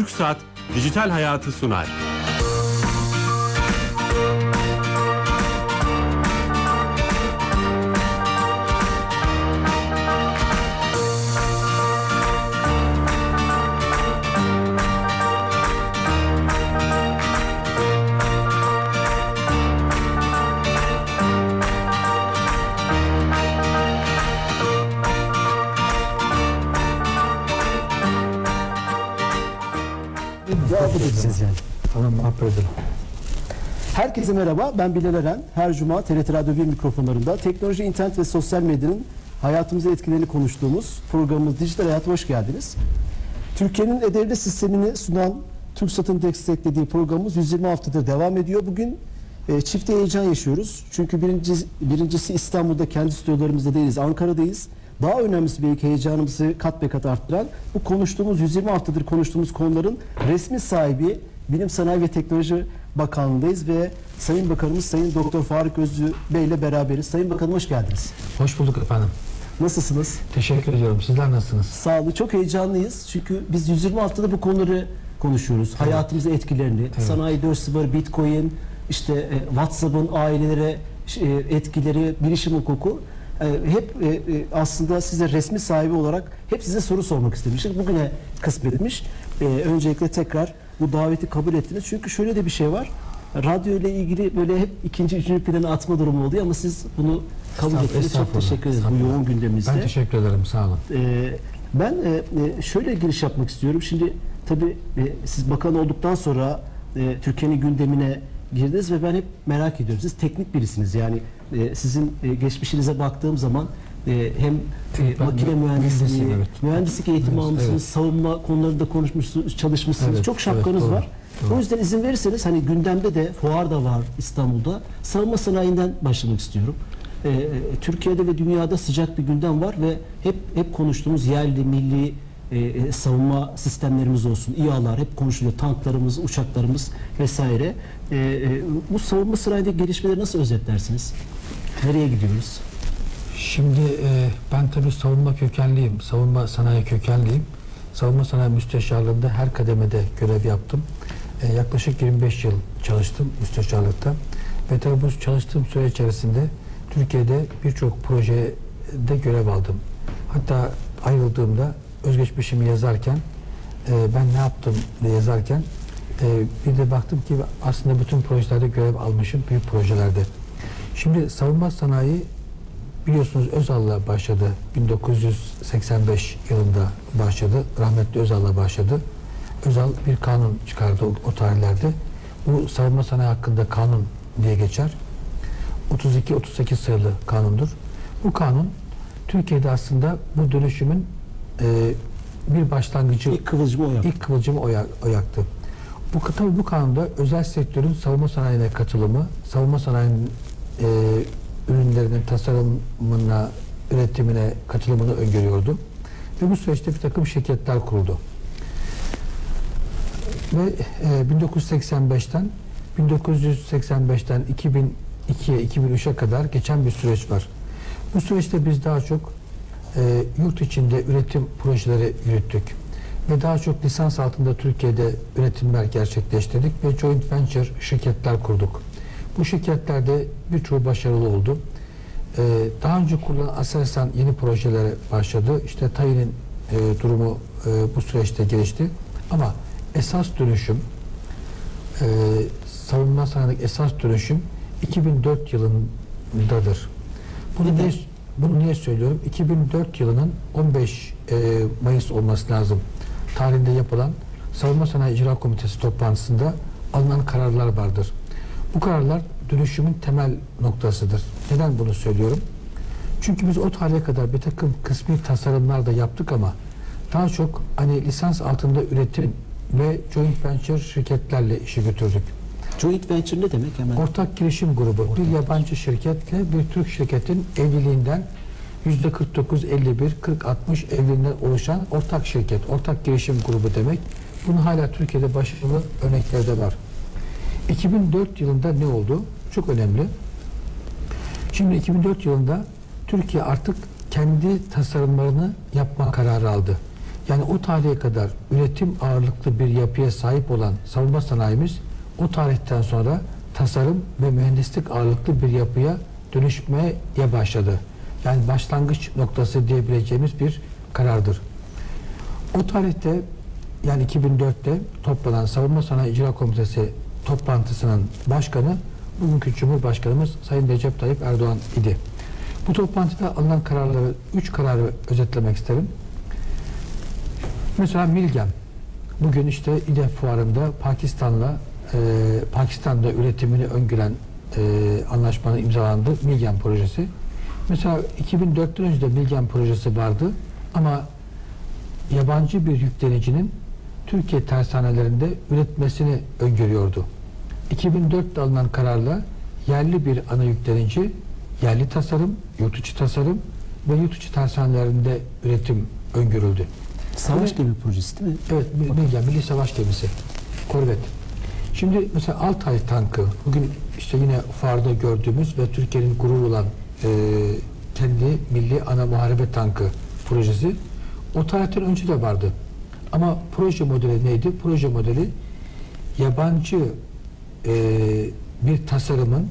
Türksat Dijital Hayatı sunar. Cevabı edeceğiz yani. Tamam mahvur edelim. Herkese merhaba. Ben Bilal Eren. Her cuma TRT Radyo 1 mikrofonlarında teknoloji, internet ve sosyal medyanın hayatımıza etkilerini konuştuğumuz programımız Dijital Hayat'a hoş geldiniz. Türkiye'nin e-devlet sistemini sunan TürkSat'ın desteklediği programımız 120 haftadır devam ediyor. Bugün e, çifte heyecan yaşıyoruz. Çünkü birinci, birincisi İstanbul'da kendi stüdyolarımızda değiliz, Ankara'dayız. Daha önemlisi belki heyecanımızı kat be kat arttıran bu konuştuğumuz 120 haftadır konuştuğumuz konuların resmi sahibi Bilim Sanayi ve Teknoloji Bakanlığı'ndayız ve Sayın Bakanımız Sayın Doktor Faruk Özlü Bey ile beraberiz. Sayın Bakanım hoş geldiniz. Hoş bulduk efendim. Nasılsınız? Teşekkür ediyorum. Sizler nasılsınız? Sağ olun. Çok heyecanlıyız. Çünkü biz 120 haftada bu konuları konuşuyoruz. Hayatımıza etkilerini, sanayi 4.0, bitcoin, işte e, WhatsApp'ın ailelere e, etkileri, bilişim hukuku hep e, e, aslında size resmi sahibi olarak hep size soru sormak istemiştik. Bugüne kısmetmiş. E, öncelikle tekrar bu daveti kabul ettiniz. Çünkü şöyle de bir şey var. Radyo ile ilgili böyle hep ikinci, üçüncü plana atma durumu oluyor ama siz bunu kabul ettiniz. Çok teşekkür ederiz bu yoğun gündemimizde. Ben teşekkür ederim. Sağ olun. Ee, ben e, şöyle giriş yapmak istiyorum. Şimdi tabii siz bakan olduktan sonra Türkiye'nin gündemine girdiniz ve ben hep merak ediyorum. Siz teknik birisiniz. Yani e, sizin e, geçmişinize baktığım zaman e, hem e, makine mü- mühendisliği, evet. mühendislik eğitimi Evet, almışsınız, evet. savunma konularında konuşmuşsunuz, çalışmışsınız. Evet, Çok şapkanız evet, doğru, var. doğru. O yüzden izin verirseniz hani gündemde de fuar da var İstanbul'da. Savunma sanayinden başlamak istiyorum. Ee, Türkiye'de ve dünyada sıcak bir gündem var ve hep hep konuştuğumuz yerli, milli e, e, savunma sistemlerimiz olsun, İHA'lar hep konuşuluyor. Tanklarımız, uçaklarımız vesaire. E, e, bu savunma sanayindeki gelişmeleri nasıl özetlersiniz? Nereye gidiyoruz? Şimdi e, ben tabii savunma kökenliyim. Savunma sanayi kökenliyim. Savunma sanayi müsteşarlığında her kademede görev yaptım. E, yaklaşık 25 yıl çalıştım müsteşarlıkta. Ve tabii bu çalıştığım süre içerisinde Türkiye'de birçok projede görev aldım. Hatta ayrıldığımda özgeçmişimi yazarken e, ben ne yaptım diye yazarken e, bir de baktım ki aslında bütün projelerde görev almışım büyük projelerde. Şimdi savunma sanayi biliyorsunuz Özal'la başladı. 1985 yılında başladı. Rahmetli Özal'la başladı. Özal bir kanun çıkardı o, o tarihlerde. Bu savunma sanayi hakkında kanun diye geçer. 32-38 sayılı kanundur. Bu kanun Türkiye'de aslında bu dönüşümün e, bir başlangıcı İlk kıvılcımı o yaptı. İlk kıvılcımı o, ya- o yaktı. Bu tabii bu kanunda özel sektörün savunma sanayine katılımı, savunma sanayinin e, ürünlerinin tasarımına, üretimine katılımını öngörüyordu. Ve bu süreçte bir takım şirketler kuruldu. Ve e, 1985'ten 1985'ten 2002'ye 2003'e kadar geçen bir süreç var. Bu süreçte biz daha çok e, yurt içinde üretim projeleri yürüttük ve daha çok lisans altında Türkiye'de üretimler gerçekleştirdik ve joint venture şirketler kurduk. Bu şirketlerde birçoğu başarılı oldu. E, daha önce kurulan Aselsan yeni projelere başladı. İşte Tayin'in e, durumu e, bu süreçte gelişti. Ama esas dönüşüm e, savunma sanayindeki esas dönüşüm 2004 yılındadır. Bunu niye, bunu niye söylüyorum? 2004 yılının 15 e, Mayıs olması lazım. Tarihinde yapılan Savunma Sanayi İcra Komitesi toplantısında alınan kararlar vardır. Bu kararlar dönüşümün temel noktasıdır. Neden bunu söylüyorum? Çünkü biz o tarihe kadar bir takım kısmi tasarımlar da yaptık ama daha çok hani lisans altında üretim ve joint venture şirketlerle işi götürdük. Joint venture ne demek hemen? Ortak girişim grubu. bir yabancı şirketle bir Türk şirketin evliliğinden yüzde 49, 51, 40, 60 evliliğinden oluşan ortak şirket, ortak girişim grubu demek. Bunun hala Türkiye'de başarılı örnekleri de var. 2004 yılında ne oldu? Çok önemli. Şimdi 2004 yılında Türkiye artık kendi tasarımlarını yapma kararı aldı. Yani o tarihe kadar üretim ağırlıklı bir yapıya sahip olan savunma sanayimiz o tarihten sonra tasarım ve mühendislik ağırlıklı bir yapıya dönüşmeye başladı. Yani başlangıç noktası diyebileceğimiz bir karardır. O tarihte yani 2004'te toplanan Savunma Sanayi İcra Komitesi toplantısının başkanı bugünkü Cumhurbaşkanımız Sayın Recep Tayyip Erdoğan idi. Bu toplantıda alınan kararları, üç kararı özetlemek isterim. Mesela Milgem, bugün işte İDE fuarında Pakistan'la e, Pakistan'da üretimini öngören e, anlaşmanın imzalandı Milgem projesi. Mesela 2004'ten önce de Milgem projesi vardı ama yabancı bir yüklenicinin Türkiye tersanelerinde üretmesini öngörüyordu. 2004'te alınan kararla yerli bir ana yüklenici, yerli tasarım, yurt içi tasarım ve yurt içi tersanelerinde üretim öngörüldü. Savaş gemi projesi değil mi? Evet, Mil- Milgem Milli Savaş Gemisi. Korvet. Şimdi mesela Altay tankı, bugün işte yine fuarda gördüğümüz ve Türkiye'nin gurur olan e, kendi milli ana muharebe tankı projesi o tarihten önce de vardı. Ama proje modeli neydi? Proje modeli yabancı e, bir tasarımın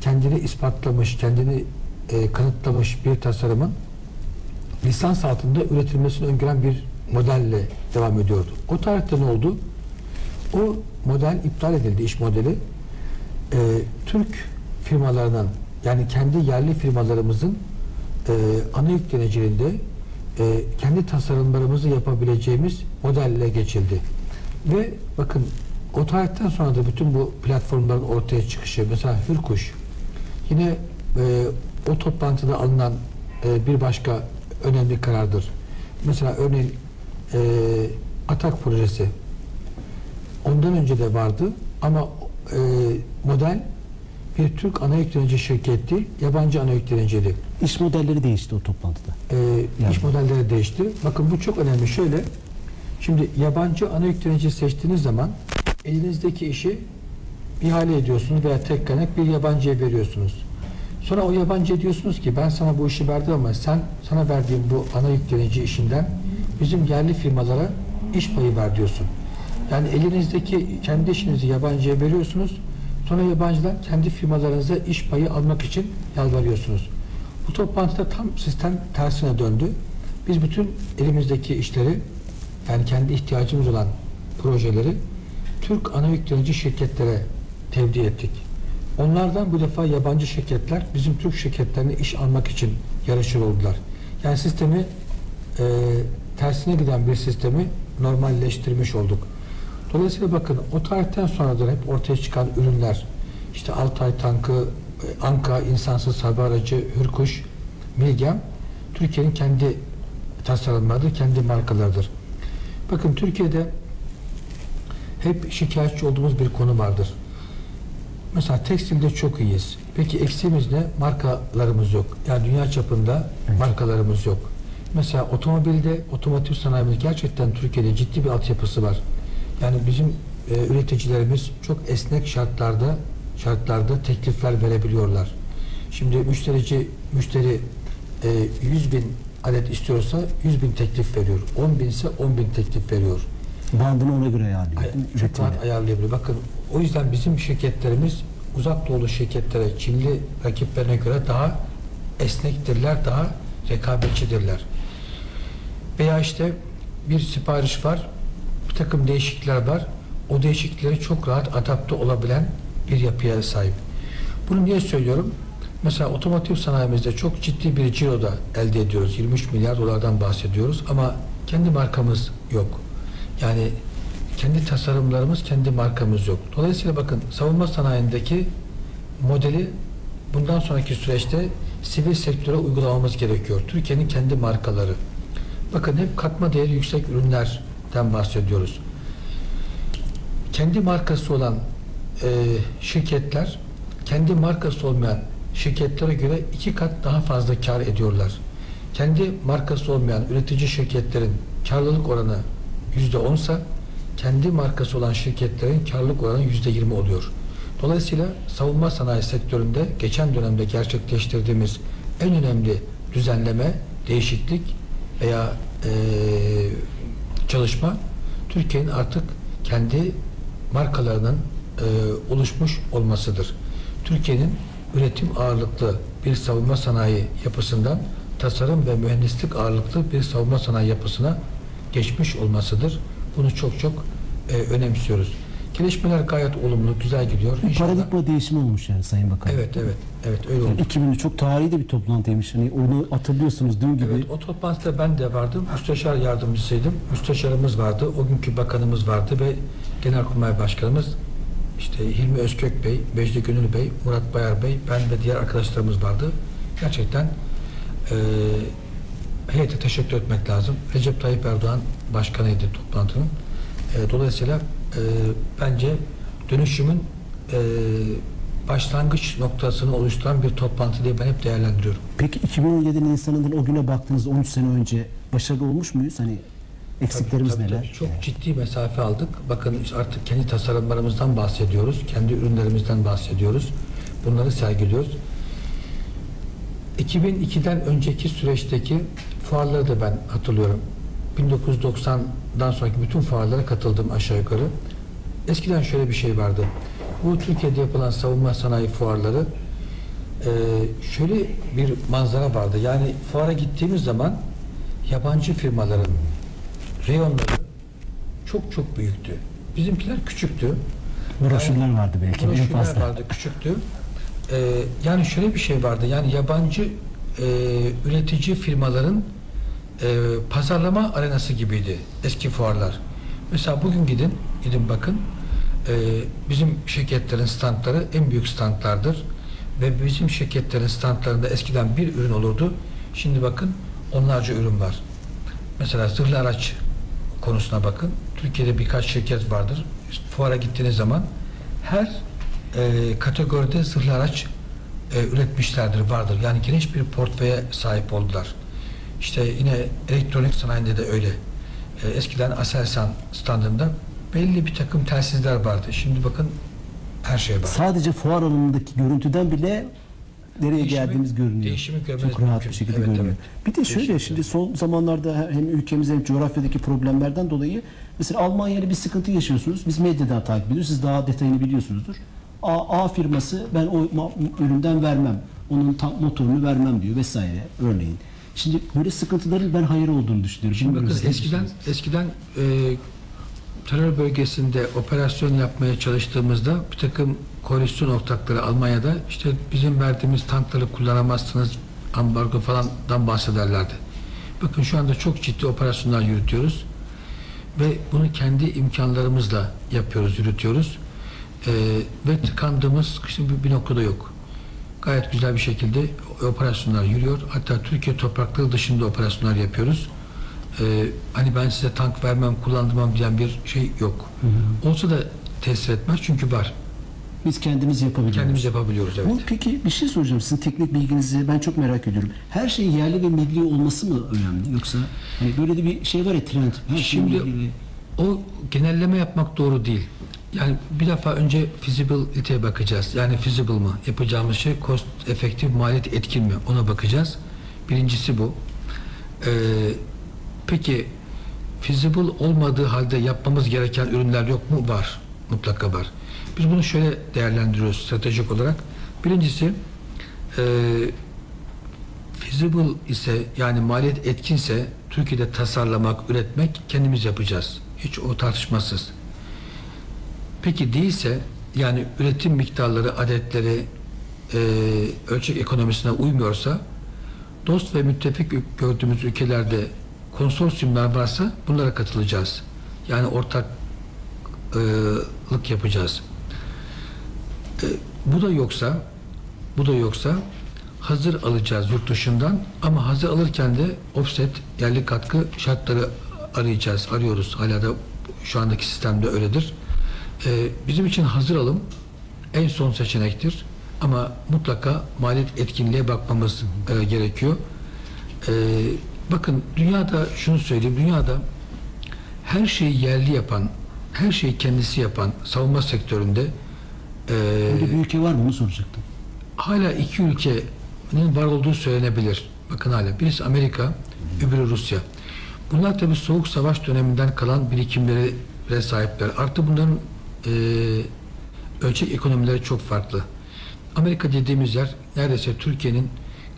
kendini ispatlamış, kendini e, kanıtlamış bir tasarımın lisans altında üretilmesini öngören bir modelle devam ediyordu. O tarihte ne oldu? O model iptal edildi, iş modeli. Ee, Türk firmalarının yani kendi yerli firmalarımızın e, ana yükleniciliğinde e, kendi tasarımlarımızı yapabileceğimiz modelle geçildi. Ve bakın o tarihten sonra da bütün bu platformların ortaya çıkışı, mesela Hürkuş, yine e, o toplantıda alınan e, bir başka önemli karardır. Mesela örneğin e, Atak projesi ondan önce de vardı ama e, model bir Türk ana yüklenici şirketti, yabancı ana yükleniciydi. İş modelleri değişti o toplantıda. E, Yani. iş modelleri değişti. Bakın bu çok önemli. Şöyle, şimdi yabancı ana yüklenici seçtiğiniz zaman elinizdeki işi ihale ediyorsunuz veya tek kaynak bir yabancıya veriyorsunuz. Sonra o yabancıya diyorsunuz ki ben sana bu işi verdim ama sen sana verdiğim bu ana yüklenici işinden bizim yerli firmalara iş payı ver diyorsun. Yani elinizdeki kendi işinizi yabancıya veriyorsunuz. Sonra yabancıdan kendi firmalarınıza iş payı almak için yalvarıyorsunuz. Bu toplantıda tam sistem tersine döndü. Biz bütün elimizdeki işleri yani kendi ihtiyacımız olan projeleri Türk ana yüklenici şirketlere tevdi ettik. Onlardan bu defa yabancı şirketler bizim Türk şirketlerine iş almak için yarışır oldular. Yani sistemi e, tersine giden bir sistemi normalleştirmiş olduk. Dolayısıyla bakın o tarihten sonradan hep ortaya çıkan ürünler işte Altay tankı, e, Anka insansız hava aracı, Hürkuş, Milgem Türkiye'nin kendi tasarımlarıdır, kendi markalarıdır. Bakın Türkiye'de hep şikayetçi olduğumuz bir konu vardır. Mesela tekstilde çok iyiyiz. Peki eksiğimiz ne? Markalarımız yok. Yani dünya çapında markalarımız yok. Mesela otomobilde, otomotiv sanayimiz gerçekten Türkiye'de ciddi bir altyapısı var. Yani bizim e, üreticilerimiz çok esnek şartlarda şartlarda teklifler verebiliyorlar. Şimdi müşterici müşteri e, 100 bin adet istiyorsa 100 bin teklif veriyor. 10 bin ise 10 bin teklif veriyor. Bandını ona göre ayarlıyor. Ay- çok rahat ayarlayabilir. Bakın o yüzden bizim şirketlerimiz uzak doğulu şirketlere, Çinli rakiplerine göre daha esnektirler, daha rekabetçidirler. Veya işte bir sipariş var, bir takım değişiklikler var. O değişikliklere çok rahat adapte olabilen bir yapıya sahip. Bunu niye söylüyorum? Mesela otomotiv sanayimizde çok ciddi bir ciro da elde ediyoruz. 23 milyar dolardan bahsediyoruz ama kendi markamız yok. Yani kendi tasarımlarımız, kendi markamız yok. Dolayısıyla bakın savunma sanayindeki modeli bundan sonraki süreçte sivil sektöre uygulamamız gerekiyor. Türkiye'nin kendi markaları. Bakın hep katma değeri yüksek ürünlerden bahsediyoruz. Kendi markası olan e, şirketler kendi markası olmayan şirketlere göre iki kat daha fazla kar ediyorlar. Kendi markası olmayan üretici şirketlerin karlılık oranı yüzde onsa kendi markası olan şirketlerin karlılık oranı yüzde yirmi oluyor. Dolayısıyla savunma sanayi sektöründe geçen dönemde gerçekleştirdiğimiz en önemli düzenleme, değişiklik veya e, çalışma Türkiye'nin artık kendi markalarının e, oluşmuş olmasıdır. Türkiye'nin üretim ağırlıklı bir savunma sanayi yapısından tasarım ve mühendislik ağırlıklı bir savunma sanayi yapısına geçmiş olmasıdır. Bunu çok çok e, önemsiyoruz. Gelişmeler gayet olumlu, güzel gidiyor. Bir İnşallah- paradigma değişimi olmuş yani Sayın Bakan. Evet, evet, evet öyle oldu. Yani 2000'de çok tarihi de bir toplantıymış. Hani onu hatırlıyorsunuz dün gibi. Evet, o toplantıda ben de vardım. Müsteşar yardımcısıydım. Müsteşarımız vardı. O günkü bakanımız vardı ve Genelkurmay Başkanımız işte Hilmi Özkök Bey, Vecdi Gönül Bey, Murat Bayar Bey, ben ve diğer arkadaşlarımız vardı. Gerçekten e, heyete teşekkür etmek lazım. Recep Tayyip Erdoğan başkanıydı toplantının. E, dolayısıyla e, bence dönüşümün e, başlangıç noktasını oluşturan bir toplantı diye ben hep değerlendiriyorum. Peki 2017 Nisan'ından o güne baktığınızda 13 sene önce başarılı olmuş muyuz? Hani eksiklerimiz Tabii, tabii, neler? Çok ciddi mesafe aldık. Bakın artık kendi tasarımlarımızdan bahsediyoruz. Kendi ürünlerimizden bahsediyoruz. Bunları sergiliyoruz. 2002'den önceki süreçteki fuarları da ben hatırlıyorum. 1990'dan sonraki bütün fuarlara katıldım aşağı yukarı. Eskiden şöyle bir şey vardı. Bu Türkiye'de yapılan savunma sanayi fuarları e, şöyle bir manzara vardı. Yani fuara gittiğimiz zaman yabancı firmaların reyonları çok çok büyüktü. Bizimkiler küçüktü. Broşürler vardı belki en Broşürler fazla. vardı, küçüktü. Ee, yani şöyle bir şey vardı. Yani yabancı e, üretici firmaların e, pazarlama arenası gibiydi eski fuarlar. Mesela bugün gidin, gidin bakın. E, bizim şirketlerin standları en büyük standlardır. Ve bizim şirketlerin standlarında eskiden bir ürün olurdu. Şimdi bakın onlarca ürün var. Mesela zırhlı araç konusuna bakın. Türkiye'de birkaç şirket vardır. Fuara gittiğiniz zaman her e, kategoride zırhlı araç e, üretmişlerdir, vardır. Yani geniş bir portföye sahip oldular. İşte yine elektronik sanayinde de öyle. E, eskiden Aselsan standında belli bir takım telsizler vardı. Şimdi bakın her şey var. Sadece fuar alanındaki görüntüden bile nereye Değişimi- geldiğimiz görünüyor. değişimi Çok rahat mümkün. bir şekilde Evet, görünüyor. evet. Bir de şöyle Değişimi şimdi son zamanlarda hem ülkemizde hem coğrafyadaki problemlerden dolayı mesela Almanya'da bir sıkıntı yaşıyorsunuz. Biz medyadan takip ediyoruz. Siz daha detayını biliyorsunuzdur. A, A firması ben o üründen vermem. Onun tam motorunu vermem diyor vesaire örneğin. Şimdi böyle sıkıntıların ben hayır olduğunu düşünüyorum. Şimdi bakın eskiden eskiden e, terör bölgesinde operasyon yapmaya çalıştığımızda bir takım koalisyon ortakları Almanya'da işte bizim verdiğimiz tankları kullanamazsınız ambargo falandan bahsederlerdi. Bakın şu anda çok ciddi operasyonlar yürütüyoruz ve bunu kendi imkanlarımızla yapıyoruz, yürütüyoruz. E, ve tıkandığımız işte bir, bir noktada yok. Gayet güzel bir şekilde operasyonlar yürüyor. Hatta Türkiye toprakları dışında operasyonlar yapıyoruz. Ee, hani ben size tank vermem, kullandırmam diyen bir şey yok. Olsa da tesir etmez çünkü var. Biz kendimiz yapabiliyoruz. Kendimiz yapabiliyoruz evet. Bu peki bir şey soracağım. Sizin teknik bilginizi ben çok merak ediyorum. Her şeyin yerli ve milli olması mı önemli yoksa hani böyle de bir şey var ya trend. Her Şimdi milli o genelleme yapmak doğru değil. Yani bir defa önce feasibility'ye bakacağız. Yani feasible mı? Yapacağımız şey cost efektif, maliyet etkin mi? Ona bakacağız. Birincisi bu. Ee, peki feasible olmadığı halde yapmamız gereken ürünler yok mu? Var. Mutlaka var. Biz bunu şöyle değerlendiriyoruz stratejik olarak. Birincisi e, feasible ise yani maliyet etkinse Türkiye'de tasarlamak, üretmek kendimiz yapacağız. Hiç o tartışmasız. Peki değilse yani üretim miktarları, adetleri e, ölçek ekonomisine uymuyorsa dost ve müttefik gördüğümüz ülkelerde konsorsiyumlar varsa bunlara katılacağız. Yani ortaklık yapacağız. E, bu da yoksa bu da yoksa hazır alacağız yurt dışından ama hazır alırken de offset yerli katkı şartları arayacağız, arıyoruz. Hala da şu andaki sistemde öyledir. Ee, bizim için hazır alım en son seçenektir. Ama mutlaka maliyet etkinliğe bakmamız e, gerekiyor. Ee, bakın dünyada şunu söyleyeyim. Dünyada her şeyi yerli yapan, her şeyi kendisi yapan savunma sektöründe e, Öyle bir ülke var mı onu soracaktım. hala iki ülkenin var olduğu söylenebilir. Bakın hala birisi Amerika, öbürü Rusya. Bunlar tabii soğuk savaş döneminden kalan birikimlere sahipler. Artı bunların e, ölçek ekonomileri çok farklı. Amerika dediğimiz yer neredeyse Türkiye'nin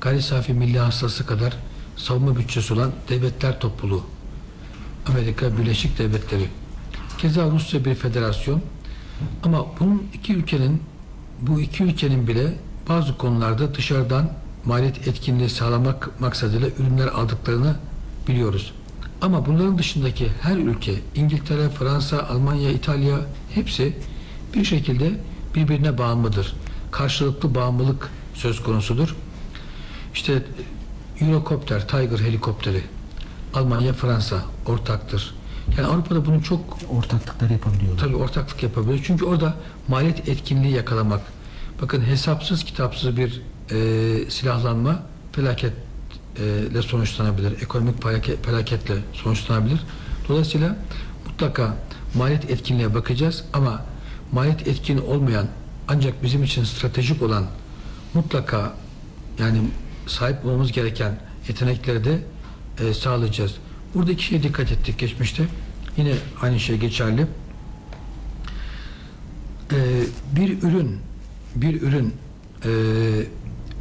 gayri safi milli hastası kadar savunma bütçesi olan devletler topluluğu. Amerika Birleşik Devletleri. Keza Rusya bir federasyon. Ama bunun iki ülkenin bu iki ülkenin bile bazı konularda dışarıdan maliyet etkinliği sağlamak maksadıyla ürünler aldıklarını biliyoruz. Ama bunların dışındaki her ülke, İngiltere, Fransa, Almanya, İtalya hepsi bir şekilde birbirine bağımlıdır. Karşılıklı bağımlılık söz konusudur. İşte Eurocopter, Tiger helikopteri, Almanya, Fransa ortaktır. Yani Avrupa'da bunu çok Ortaklıkları yapabiliyorlar. tabii ortaklık yapabilir. Çünkü orada maliyet etkinliği yakalamak. Bakın hesapsız kitapsız bir e, silahlanma felaketle sonuçlanabilir. Ekonomik felaket, felaketle sonuçlanabilir. Dolayısıyla mutlaka maliyet etkinliğe bakacağız ama maliyet etkin olmayan ancak bizim için stratejik olan mutlaka yani sahip olmamız gereken yetenekleri de e, sağlayacağız. Burada iki şeye dikkat ettik geçmişte. Yine aynı şey geçerli. Ee, bir ürün bir ürün e,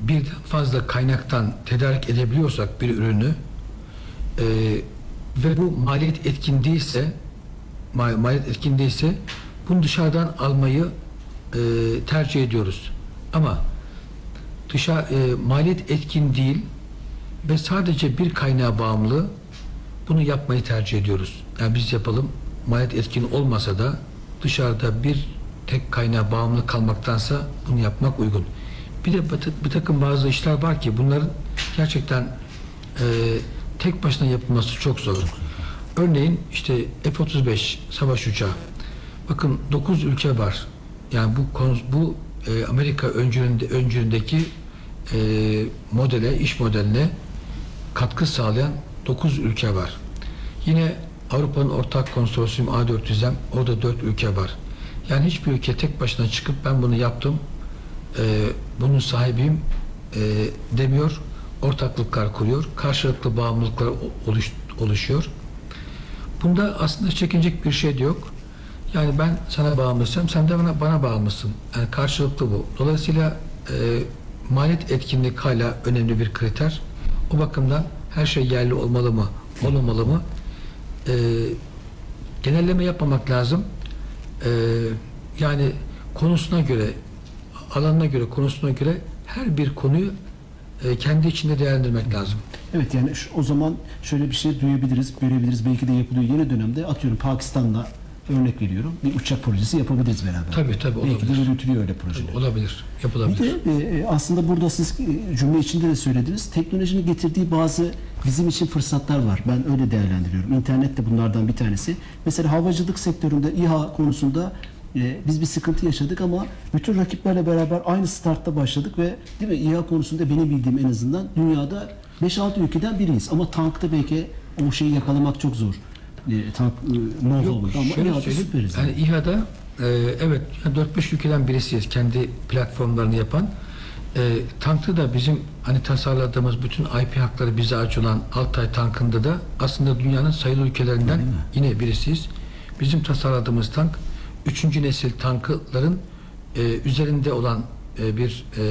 birden fazla kaynaktan tedarik edebiliyorsak bir ürünü e, ve bu maliyet etkin değilse ma- maliyet etkin değilse bunu dışarıdan almayı e, tercih ediyoruz. Ama dışarı e, maliyet etkin değil ve sadece bir kaynağa bağımlı bunu yapmayı tercih ediyoruz. Yani biz yapalım maliyet etkin olmasa da dışarıda bir tek kaynağa bağımlı kalmaktansa bunu yapmak uygun. Bir de bir takım bazı işler var ki bunların gerçekten e, tek başına yapılması çok zor. Örneğin işte F-35 savaş uçağı. Bakın 9 ülke var. Yani bu bu e, Amerika öncülünde, öncülündeki e, modele, iş modeline katkı sağlayan 9 ülke var. Yine Avrupa'nın ortak konsorsiyum A400'em orada 4 ülke var. Yani hiçbir ülke tek başına çıkıp ben bunu yaptım, e, bunun sahibiyim e, demiyor. Ortaklıklar kuruyor. Karşılıklı bağımlılıklar oluş, oluşuyor. Bunda aslında çekinecek bir şey de yok. Yani ben sana bağımlısam, sen de bana, bana bağımlısın. Yani karşılıklı bu. Dolayısıyla e, maliyet etkinlik hala önemli bir kriter. O bakımdan her şey yerli olmalı mı, olmamalı mı? E, genelleme yapmamak lazım. E, yani konusuna göre, alanına göre, konusuna göre her bir konuyu e, kendi içinde değerlendirmek lazım. Evet yani şu- o zaman şöyle bir şey duyabiliriz, görebiliriz. Belki de yapılıyor yeni dönemde. Atıyorum Pakistan'la örnek veriyorum. Bir uçak projesi yapabiliriz beraber. Tabii, tabii, Belki de olabilir. yürütülüyor öyle projeler. Olabilir, Bir yapılabilir. de e, aslında burada siz e, cümle içinde de söylediniz. Teknolojinin getirdiği bazı bizim için fırsatlar var. Ben öyle değerlendiriyorum. İnternet de bunlardan bir tanesi. Mesela havacılık sektöründe İHA konusunda e, biz bir sıkıntı yaşadık ama bütün rakiplerle beraber aynı startta başladık ve değil mi İHA konusunda benim bildiğim en azından dünyada 5-6 ülkeden biriyiz. Ama tankta belki o şeyi yakalamak çok zor. E, tank e, know-how Yok, ama İHA'da süperiz. Yani İHA'da e, evet yani 4-5 ülkeden birisiyiz kendi platformlarını yapan. E, tankta da bizim hani tasarladığımız bütün IP hakları bize ait olan Altay tankında da aslında dünyanın sayılı ülkelerinden yine birisiyiz. Bizim tasarladığımız tank 3. nesil tankların e, üzerinde olan e, bir e,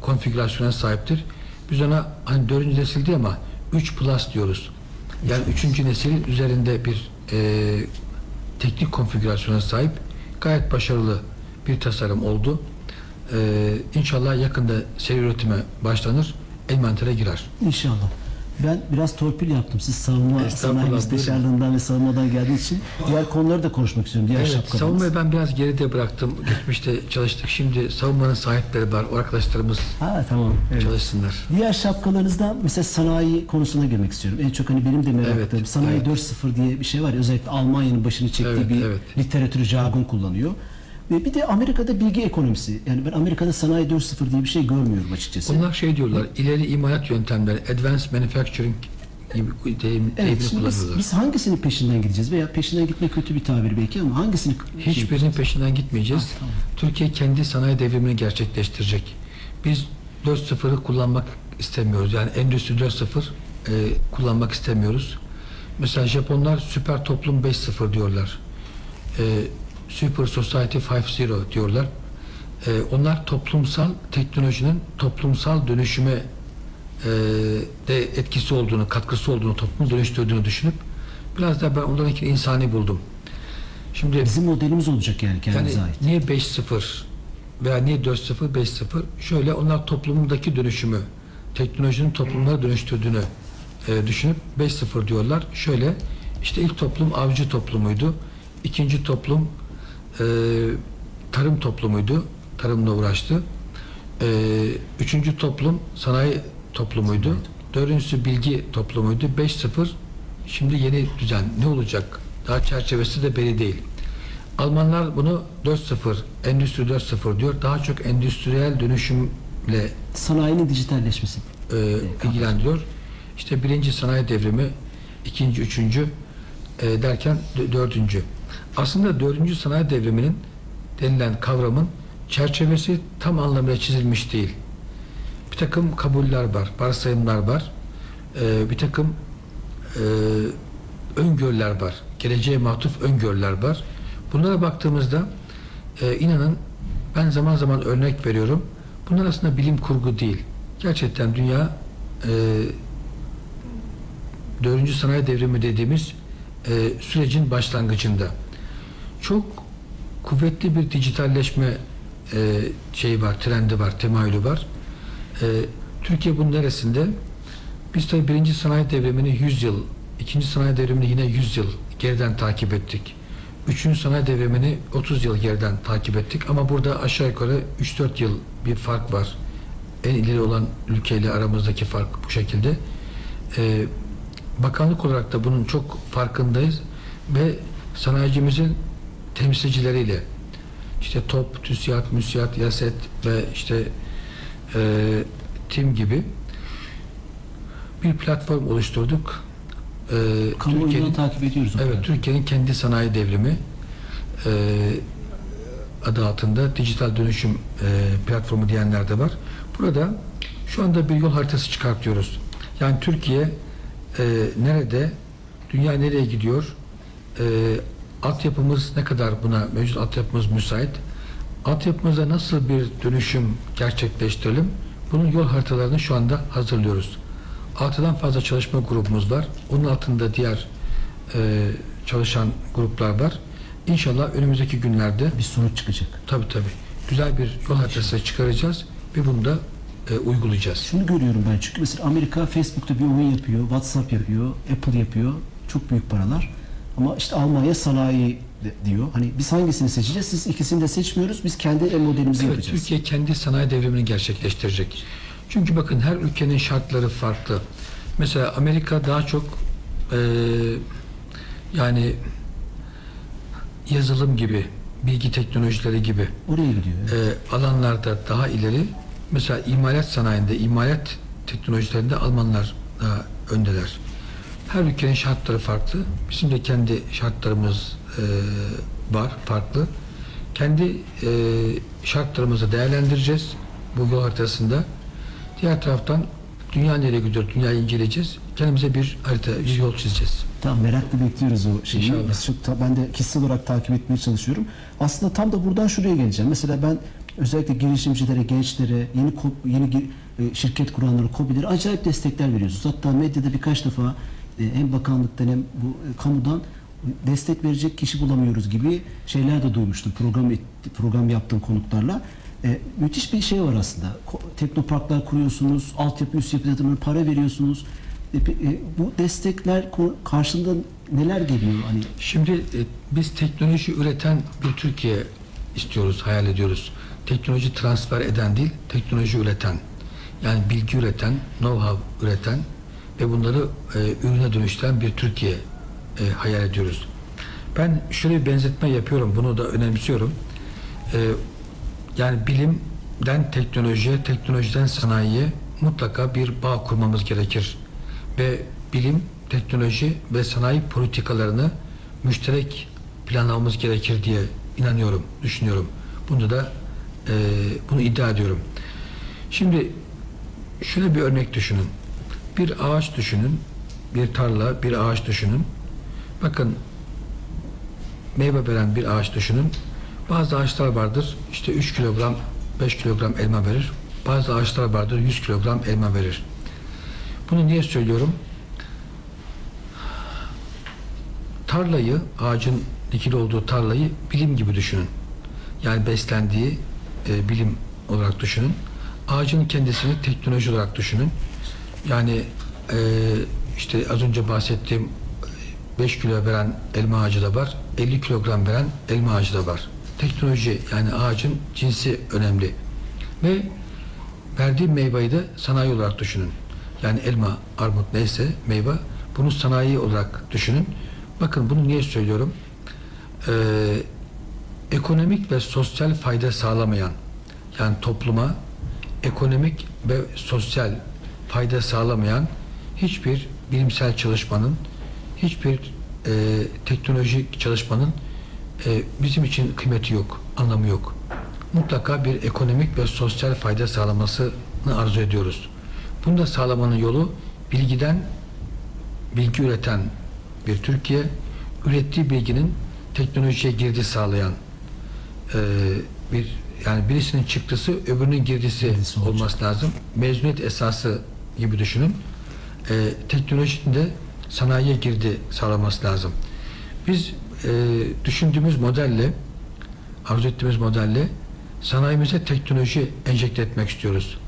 konfigürasyona sahiptir. Biz ona hani 4. nesil değil ama 3 plus diyoruz. Yani 3. neslin üzerinde bir e, teknik konfigürasyona sahip gayet başarılı bir tasarım oldu. Ee, inşallah yakında seri üretime başlanır, envantere girer. İnşallah. Ben biraz torpil yaptım. Siz savunma sanayi müsteşarlığından ve savunmadan geldiği için diğer konuları da konuşmak istiyorum. Diğer Evet, şapkalarınız. savunmayı ben biraz geride bıraktım. Geçmişte çalıştık. Şimdi savunmanın sahipleri var. O arkadaşlarımız Ha tamam. Evet. çalışsınlar. Diğer şapkalarınızdan mesela sanayi konusuna girmek istiyorum. En çok hani benim de merak Evet, ettiğim sanayi evet. 4.0 diye bir şey var özellikle Almanya'nın başını çektiği Evet, bir evet. literatürü jargon kullanıyor. Ve bir de Amerika'da bilgi ekonomisi. Yani ben Amerika'da sanayi 4.0 diye bir şey görmüyorum açıkçası. Onlar şey diyorlar, ileri imalat yöntemleri, advanced manufacturing gibi deyim, Evet, şimdi biz, biz hangisinin peşinden gideceğiz? Veya peşinden gitmek kötü bir tabir belki ama hangisini Hiçbirinin peşinden gitmeyeceğiz. Türkiye kendi sanayi devrimini gerçekleştirecek. Biz 4.0'ı kullanmak istemiyoruz. Yani Endüstri 4.0 e, kullanmak istemiyoruz. Mesela Japonlar süper toplum 5.0 diyorlar. E, Super Society 5.0 diyorlar. E, onlar toplumsal teknolojinin toplumsal dönüşüme e, de etkisi olduğunu, katkısı olduğunu, toplumu dönüştürdüğünü düşünüp biraz da ben onlarınkini insani buldum. Şimdi Bizim modelimiz olacak yani yani kendimize ait. niye 5-0 veya niye 4-0, 5-0? Şöyle onlar toplumdaki dönüşümü, teknolojinin toplumları dönüştürdüğünü e, düşünüp 5-0 diyorlar. Şöyle işte ilk toplum avcı toplumuydu. İkinci toplum e, tarım toplumuydu. Tarımla uğraştı. E, üçüncü toplum sanayi toplumuydu. Dördüncüsü bilgi toplumuydu. 5-0 şimdi yeni düzen ne olacak? Daha çerçevesi de belli değil. Almanlar bunu 4-0, endüstri 4-0 diyor. Daha çok endüstriyel dönüşümle Sanayinin dijitalleşmesi. e, ilgilendiriyor. İşte birinci sanayi devrimi, ikinci, üçüncü e, derken dö- dördüncü. Aslında dördüncü sanayi devriminin denilen kavramın çerçevesi tam anlamıyla çizilmiş değil. Bir takım kabuller var, varsayımlar var. E, bir takım e, öngörüler var. Geleceğe matuf öngörüler var. Bunlara baktığımızda e, inanın ben zaman zaman örnek veriyorum. Bunlar aslında bilim kurgu değil. Gerçekten dünya e, dördüncü sanayi devrimi dediğimiz e, sürecin başlangıcında. Çok kuvvetli bir dijitalleşme e, şeyi var, trendi var, temayülü var. E, Türkiye bunun neresinde? Biz tabii birinci sanayi devrimini 100 yıl, ikinci sanayi devrimini yine 100 yıl geriden takip ettik. Üçüncü sanayi devrimini 30 yıl geriden takip ettik ama burada aşağı yukarı 3-4 yıl bir fark var. En ileri olan ülkeyle aramızdaki fark bu şekilde. Ee, bakanlık olarak da bunun çok farkındayız ve sanayicimizin temsilcileriyle işte TOP, TÜSİAD, MÜSİAD, YASET ve işte e, TİM gibi bir platform oluşturduk. Ee, Kamuoyunu takip ediyoruz. Evet. Türkiye'nin kendi sanayi devrimi e, adı altında dijital dönüşüm e, platformu diyenler de var. Burada şu anda bir yol haritası çıkartıyoruz. Yani Türkiye e, nerede, dünya nereye gidiyor, e, altyapımız ne kadar buna, mevcut altyapımız müsait, altyapımızda nasıl bir dönüşüm gerçekleştirelim, bunun yol haritalarını şu anda hazırlıyoruz. Altıdan fazla çalışma grubumuz var. Onun altında diğer e, çalışan gruplar var. İnşallah önümüzdeki günlerde Bir sonuç çıkacak. tabii tabii güzel bir yol haritası çıkaracağız ve bunu da e, uygulayacağız. Şunu görüyorum ben çünkü mesela Amerika Facebook'ta bir oyun yapıyor, WhatsApp yapıyor, Apple yapıyor. Çok büyük paralar. Ama işte Almanya sanayi diyor. Hani biz hangisini seçeceğiz? Siz ikisini de seçmiyoruz. Biz kendi el modelimizi Evet, yapacağız. Türkiye kendi sanayi devrimini gerçekleştirecek. Çünkü bakın her ülkenin şartları farklı. Mesela Amerika daha çok e, yani yazılım gibi, bilgi teknolojileri gibi Oraya gidiyor. evet. e, alanlarda daha ileri. Mesela imalat sanayinde, imalat teknolojilerinde Almanlar daha öndeler. Her ülkenin şartları farklı. Bizim de kendi şartlarımız e, var, farklı. Kendi e, şartlarımızı değerlendireceğiz bu yol haritasında. Diğer taraftan dünya nereye gidiyor, dünyayı inceleyeceğiz. Kendimize bir harita, bir yol çizeceğiz. Tamam merakla bekliyoruz o şeyi. İnşallah. Biz çok ben de kişisel olarak takip etmeye çalışıyorum. Aslında tam da buradan şuraya geleceğim. Mesela ben özellikle girişimcilere, gençlere, yeni yeni e, şirket kuranlara, KOBİ'lere acayip destekler veriyorsunuz. Hatta medyada birkaç defa hem bakanlıktan hem bu e, kamudan destek verecek kişi bulamıyoruz gibi şeyler de duymuştum. Program program yaptığım konuklarla. E, müthiş bir şey var aslında. Teknoparklar kuruyorsunuz, altyapı üst yapı yatırımına para veriyorsunuz. E, e, bu destekler karşılığında neler geliyor? Hani Şimdi e, biz teknoloji üreten bir Türkiye istiyoruz, hayal ediyoruz. Teknoloji transfer eden değil, teknoloji üreten. Yani bilgi üreten, know-how üreten ve bunları e, ürüne dönüştüren bir Türkiye e, hayal ediyoruz. Ben şöyle bir benzetme yapıyorum, bunu da önemsiyorum. E, yani bilimden teknolojiye, teknolojiden sanayiye mutlaka bir bağ kurmamız gerekir. Ve bilim, teknoloji ve sanayi politikalarını müşterek planlamamız gerekir diye inanıyorum, düşünüyorum. Bunu da e, bunu iddia ediyorum. Şimdi şöyle bir örnek düşünün. Bir ağaç düşünün, bir tarla, bir ağaç düşünün. Bakın meyve veren bir ağaç düşünün. Bazı ağaçlar vardır işte 3 kilogram 5 kilogram elma verir. Bazı ağaçlar vardır 100 kilogram elma verir. Bunu niye söylüyorum? Tarlayı, ağacın dikili olduğu tarlayı bilim gibi düşünün. Yani beslendiği e, bilim olarak düşünün. Ağacın kendisini teknoloji olarak düşünün. Yani e, işte az önce bahsettiğim 5 kilo veren elma ağacı da var, 50 kilogram veren elma ağacı da var. Teknoloji yani ağacın cinsi önemli. Ve verdiği meyveyi de sanayi olarak düşünün. Yani elma, armut neyse meyve bunu sanayi olarak düşünün. Bakın bunu niye söylüyorum? Ee, ekonomik ve sosyal fayda sağlamayan yani topluma ekonomik ve sosyal fayda sağlamayan hiçbir bilimsel çalışmanın hiçbir e, teknolojik çalışmanın e, bizim için kıymeti yok, anlamı yok. Mutlaka bir ekonomik ve sosyal fayda sağlamasını arzu ediyoruz. Bunu da sağlamanın yolu bilgiden bilgi üreten bir Türkiye, ürettiği bilginin teknolojiye girdi sağlayan e, bir yani birisinin çıktısı öbürünün girdisi, Girdisi olacak. olması lazım. Mezuniyet esası gibi düşünün. E, teknolojinin de sanayiye girdi sağlaması lazım. Biz e, düşündüğümüz modelle arzu ettiğimiz modelle sanayimize teknoloji enjekte etmek istiyoruz.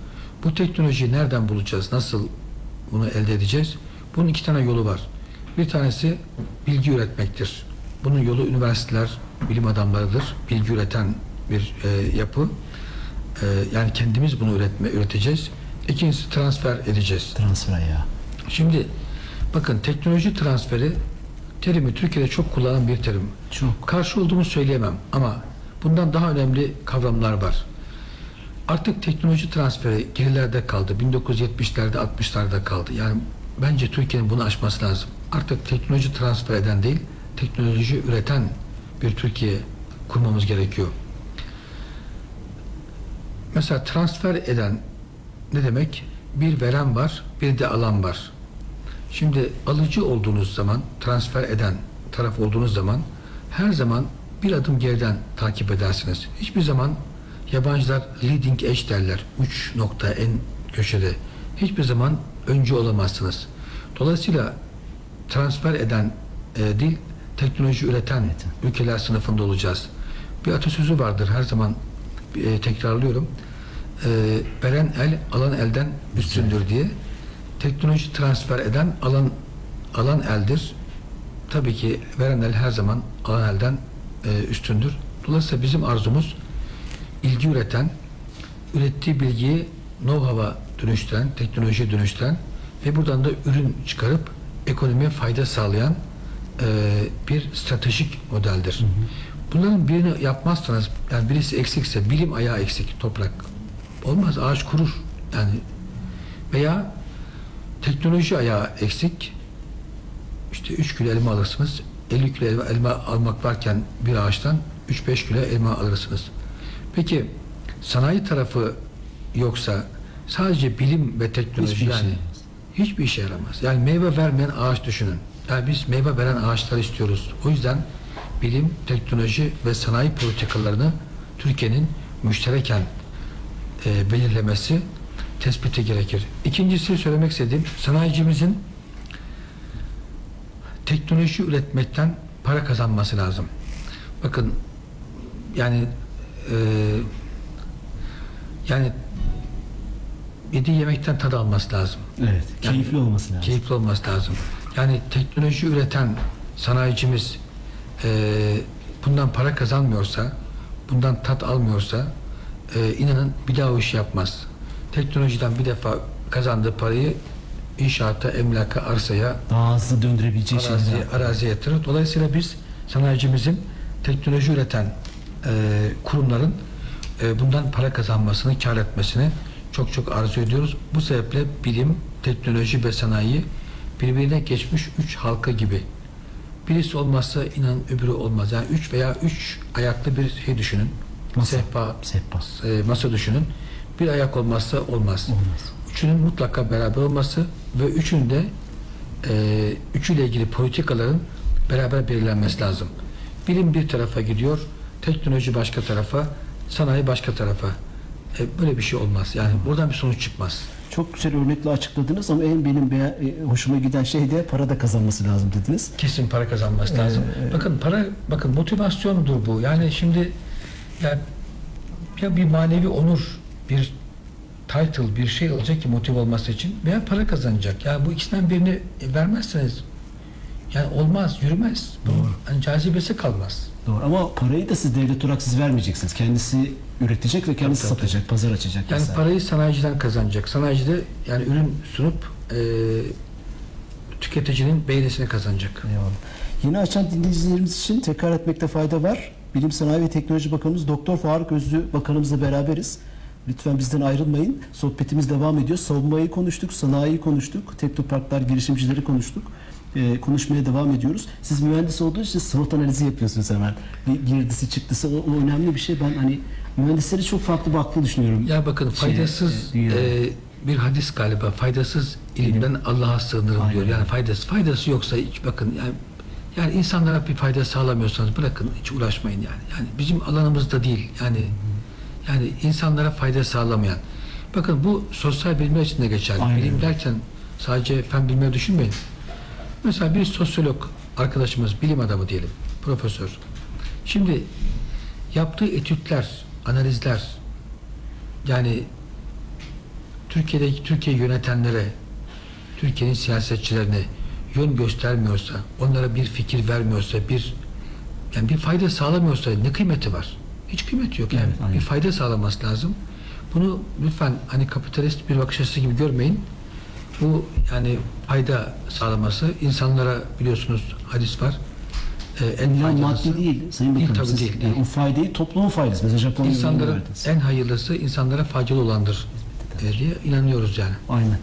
Bu teknolojiyi nereden bulacağız? Nasıl bunu elde edeceğiz? Bunun iki tane yolu var. Bir tanesi bilgi üretmektir. Bunun yolu üniversiteler, bilim adamlarıdır. Bilgi üreten bir e, yapı. E, yani kendimiz bunu üretme, üreteceğiz. İkincisi transfer edeceğiz. Transfer ya. Şimdi bakın teknoloji transferi terimi Türkiye'de çok kullanılan bir terim. Çok. Karşı olduğumu söyleyemem ama bundan daha önemli kavramlar var. Artık teknoloji transferi gerilerde kaldı. 1970'lerde 60'larda kaldı. Yani bence Türkiye'nin bunu aşması lazım. Artık teknoloji transfer eden değil, teknoloji üreten bir Türkiye kurmamız gerekiyor. Mesela transfer eden ne demek? Bir veren var, bir de alan var. Şimdi alıcı olduğunuz zaman, transfer eden taraf olduğunuz zaman her zaman bir adım geriden takip edersiniz. Hiçbir zaman yabancılar leading edge derler. Uç nokta en köşede. Hiçbir zaman öncü olamazsınız. Dolayısıyla transfer eden e, değil, teknoloji üreten ülkeler sınıfında olacağız. Bir atasözü vardır her zaman e, tekrarlıyorum. E, veren el alan elden üstündür diye. Teknoloji transfer eden alan alan eldir. Tabii ki veren el her zaman alan elden e, üstündür. Dolayısıyla bizim arzumuz bilgi üreten, ürettiği bilgiyi know-how'a dönüştüren, teknolojiye dönüştüren ve buradan da ürün çıkarıp ekonomiye fayda sağlayan e, bir stratejik modeldir. Bunların birini yapmazsanız, yani birisi eksikse, bilim ayağı eksik, toprak. Olmaz, ağaç kurur. Yani veya teknoloji ayağı eksik. İşte 3 kilo elma alırsınız. 50 kilo elma, elma almak varken bir ağaçtan 3-5 kilo elma alırsınız. Peki sanayi tarafı yoksa sadece bilim ve teknoloji Hiçbir yani yaramaz. hiçbir işe yaramaz. Yani meyve vermeyen ağaç düşünün. Yani biz meyve veren ağaçlar istiyoruz. O yüzden bilim, teknoloji ve sanayi politikalarını Türkiye'nin müştereken e, belirlemesi tespiti gerekir. İkincisi söylemek istediğim sanayicimizin teknoloji üretmekten para kazanması lazım. Bakın yani e, yani yediği yemekten tad alması lazım. Evet. Yani Keyifli olması lazım. Keyifli olması lazım. Yani teknoloji üreten sanayicimiz e, bundan para kazanmıyorsa, bundan tat almıyorsa e, inanın bir daha o işi yapmaz. Teknolojiden bir defa kazandığı parayı inşaata, emlaka, arsaya, Daha hızlı döndürebileceği şeyler. yapmak. araziye yatırır. Dolayısıyla biz sanayicimizin teknoloji üreten e, kurumların e, bundan para kazanmasını, kar etmesini çok çok arzu ediyoruz. Bu sebeple bilim, teknoloji ve sanayi birbirine geçmiş üç halka gibi. Birisi olmazsa inan öbürü olmaz. Yani üç veya üç ayaklı bir şey düşünün. Masa. Sehpa, Sehpa. e, masa düşünün. Bir ayak olmazsa olmaz. Olmaz. Üçünün mutlaka beraber olması ve üçünde e, üçüyle ilgili politikaların beraber belirlenmesi lazım. Bilim bir tarafa gidiyor, teknoloji başka tarafa, sanayi başka tarafa. E, böyle bir şey olmaz. Yani buradan bir sonuç çıkmaz. Çok güzel örnekle açıkladınız ama en benim beğen- e, hoşuma giden şey de para da kazanması lazım dediniz. Kesin para kazanması lazım. Bakın para, bakın motivasyondur bu. Yani şimdi ya, ya bir manevi onur, bir title, bir şey olacak ki motive olması için veya para kazanacak. Ya bu ikisinden birini vermezseniz yani olmaz, yürümez. Bu hani cazibesi kalmaz. Doğru ama parayı da siz devlet olarak siz vermeyeceksiniz. Kendisi üretecek ve kendisi Tabii, tabii. satacak, pazar açacak. Yani vesaire. parayı sanayiciden kazanacak. Sanayici de yani ürün sunup e, tüketicinin beğenisini kazanacak. Eyvallah. Yeni açan dinleyicilerimiz için tekrar etmekte fayda var. Bilim Sanayi ve Teknoloji Bakanımız Doktor Faruk Özlü Bakanımızla beraberiz. Lütfen bizden ayrılmayın. Sohbetimiz devam ediyor. Savunmayı konuştuk, sanayiyi konuştuk, teknoparklar, girişimcileri konuştuk. Ee, konuşmaya devam ediyoruz. Siz mühendis olduğunuz için SWOT analizi yapıyorsunuz hemen. Bir girdisi çıktısı o, o önemli bir şey. Ben hani mühendisleri çok farklı baktığını düşünüyorum. Ya bakın Şeye, faydasız dünyaya. e, bir hadis galiba faydasız ilimden Allah'a sığınırım Aynen. diyor. Yani faydası faydası yoksa hiç bakın yani yani insanlara bir fayda sağlamıyorsanız bırakın hiç uğraşmayın yani. Yani bizim alanımızda değil. Yani yani insanlara fayda sağlamayan. Bakın bu sosyal bilimler için de geçerli. Aynen. Bilim derken sadece fen bilimleri düşünmeyin. Mesela bir sosyolog arkadaşımız, bilim adamı diyelim, profesör. Şimdi yaptığı etütler, analizler, yani Türkiye'deki Türkiye yönetenlere, Türkiye'nin siyasetçilerine yön göstermiyorsa, onlara bir fikir vermiyorsa, bir yani bir fayda sağlamıyorsa ne kıymeti var? Hiç kıymeti yok yani. Evet, aynen. bir fayda sağlaması lazım. Bunu lütfen hani kapitalist bir bakış açısı gibi görmeyin. Bu yani fayda sağlaması insanlara biliyorsunuz hadis var. Ee, en Yani maddi değil Sayın Değil, Bakanım. tabii Siz, değil, yani değil. o faydayı toplumun faydası. Mesela Japonya'da en hayırlısı insanlara faydalı olandır e, diye inanıyoruz yani. Aynen.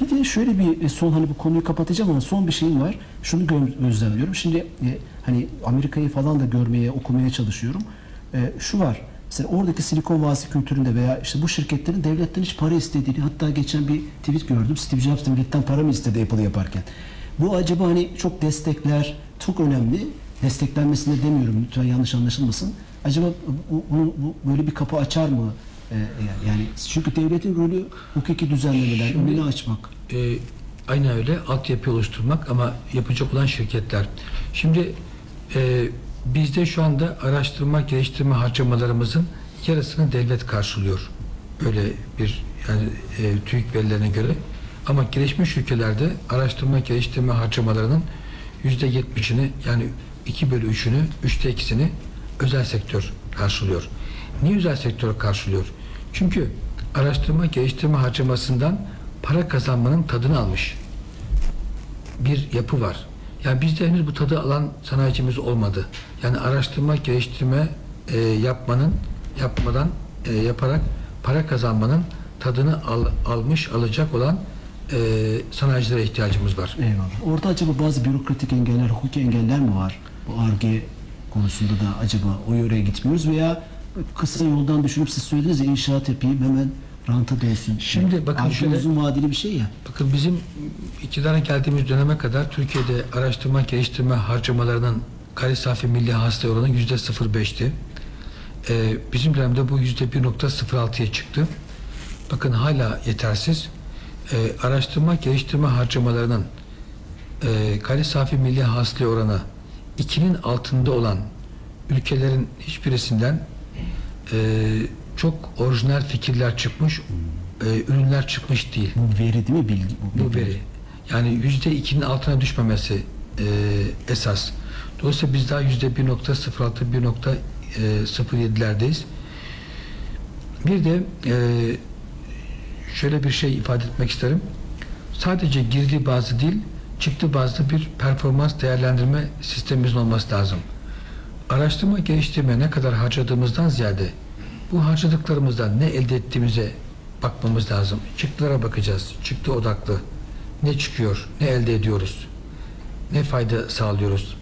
Bir de şöyle bir e, son hani bu konuyu kapatacağım ama son bir şeyim var. Şunu gö- gözlemliyorum. Şimdi e, hani Amerika'yı falan da görmeye, okumaya çalışıyorum. E, şu var. Mesela oradaki Silikon Vadisi kültüründe veya işte bu şirketlerin devletten hiç para istediğini hatta geçen bir tweet gördüm. Steve Jobs devletten para mı istedi Apple'ı yaparken? Bu acaba hani çok destekler, çok önemli. Desteklenmesine demiyorum lütfen yanlış anlaşılmasın. Acaba bu, bu- bu böyle bir kapı açar mı? E, yani çünkü devletin rolü hukuki düzenlemeler, Şimdi- önünü açmak. E, aynen öyle altyapı oluşturmak ama yapacak olan şirketler. Şimdi e, bizde şu anda araştırma geliştirme harcamalarımızın yarısını devlet karşılıyor. Böyle bir yani e, TÜİK verilerine göre. Ama gelişmiş ülkelerde araştırma geliştirme harcamalarının yüzde yetmişini yani 2 bölü 3'ünü, üçte ikisini özel sektör karşılıyor. Niye özel sektör karşılıyor? Çünkü araştırma geliştirme harcamasından para kazanmanın tadını almış bir yapı var. Yani bizde henüz bu tadı alan sanayicimiz olmadı. Yani araştırma, geliştirme e, yapmanın, yapmadan e, yaparak para kazanmanın tadını al- almış, alacak olan e, sanayicilere ihtiyacımız var. Eyvallah. Orada acaba bazı bürokratik engeller, hukuki engeller mi var? Bu ARGE konusunda da acaba o yöreye gitmiyoruz veya kısa yoldan düşünüp siz söylediniz ya inşaat yapayım hemen ranta dönsün. Şimdi bakın ARGE şöyle- uzun vadeli bir şey ya. Bakın bizim iktidara geldiğimiz döneme kadar Türkiye'de araştırma geliştirme harcamalarının gayri safi milli hasıla oranı yüzde 0.5'ti. Ee, bizim dönemde bu yüzde 1.06'ya çıktı. Bakın hala yetersiz. Ee, araştırma geliştirme harcamalarının e, gayri safi milli hasıla oranı 2'nin altında olan ülkelerin hiçbirisinden e, çok orijinal fikirler çıkmış, e, ürünler çıkmış değil Bu veri değil mi bilgi? bu veri. Yani yüzde ikinin altına düşmemesi e, esas. Dolayısıyla biz daha yüzde 1.06, 1.07'lerdeyiz. Bir de e, şöyle bir şey ifade etmek isterim. Sadece girdi bazı değil, çıktı bazı bir performans değerlendirme sistemimizin olması lazım. Araştırma geliştirme ne kadar harcadığımızdan ziyade bu harcadıklarımızdan ne elde ettiğimize bakmamız lazım. Çıktılara bakacağız. Çıktı odaklı. Ne çıkıyor? Ne elde ediyoruz? Ne fayda sağlıyoruz?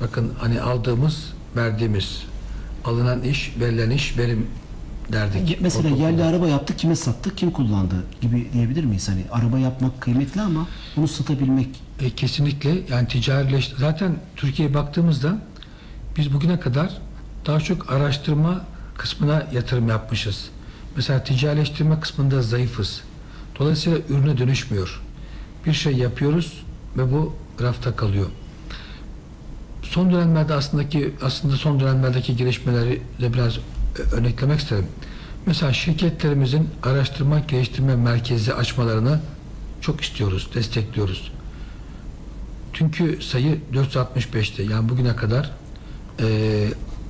Bakın hani aldığımız, verdiğimiz, alınan iş, verilen iş, verim derdik. Mesela Ortaokulda. yerli araba yaptık, kime sattık, kim kullandı gibi diyebilir miyiz? Hani araba yapmak kıymetli ama bunu satabilmek E, kesinlikle yani ticarileş zaten Türkiye'ye baktığımızda biz bugüne kadar daha çok araştırma kısmına yatırım yapmışız. Mesela ticarileştirme kısmında zayıfız. Dolayısıyla ürüne dönüşmüyor. Bir şey yapıyoruz ve bu rafta kalıyor. Son dönemlerde aslındaki aslında son dönemlerdeki gelişmeleri de biraz örneklemek isterim. Mesela şirketlerimizin araştırma geliştirme merkezi açmalarını çok istiyoruz, destekliyoruz. Çünkü sayı 465'te yani bugüne kadar e,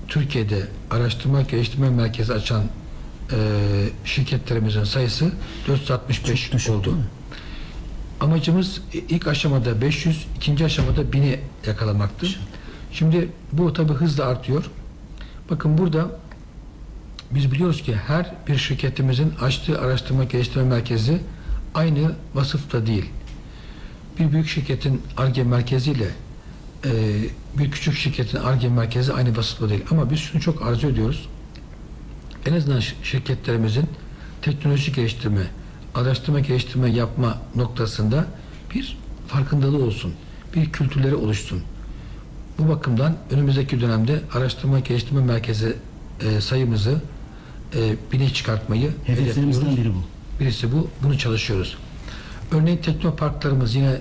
Türkiye'de araştırma geliştirme merkezi açan e, şirketlerimizin sayısı 465 Çok düşük, oldu. Amacımız ilk aşamada 500, ikinci aşamada 1000'i yakalamaktı. Şimdi bu tabi hızla artıyor. Bakın burada biz biliyoruz ki her bir şirketimizin açtığı araştırma geliştirme merkezi aynı vasıfta değil. Bir büyük şirketin ARGE merkeziyle e, bir küçük şirketin ARGE merkezi aynı vasıfta değil. Ama biz şunu çok arzu ediyoruz. En azından şi- şirketlerimizin teknoloji geliştirme, araştırma geliştirme yapma noktasında bir farkındalığı olsun. Bir kültürleri oluşsun. Bu bakımdan önümüzdeki dönemde araştırma geliştirme merkezi e, sayımızı e, bine çıkartmayı hedeflerimizden biri bu. Birisi bu. Bunu çalışıyoruz. Örneğin teknoparklarımız yine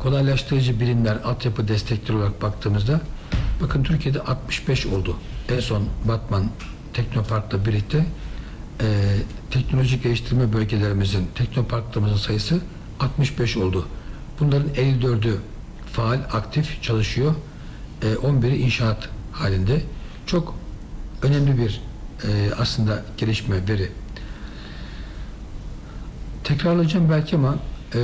kolaylaştırıcı birimler, altyapı destekleri olarak baktığımızda bakın Türkiye'de 65 oldu. En son Batman Teknopark'la birlikte e, teknoloji geliştirme bölgelerimizin, teknoparklarımızın sayısı 65 oldu. Bunların 54'ü faal, aktif çalışıyor. E, 11'i inşaat halinde. Çok önemli bir e, aslında gelişme, veri. Tekrarlayacağım belki ama e,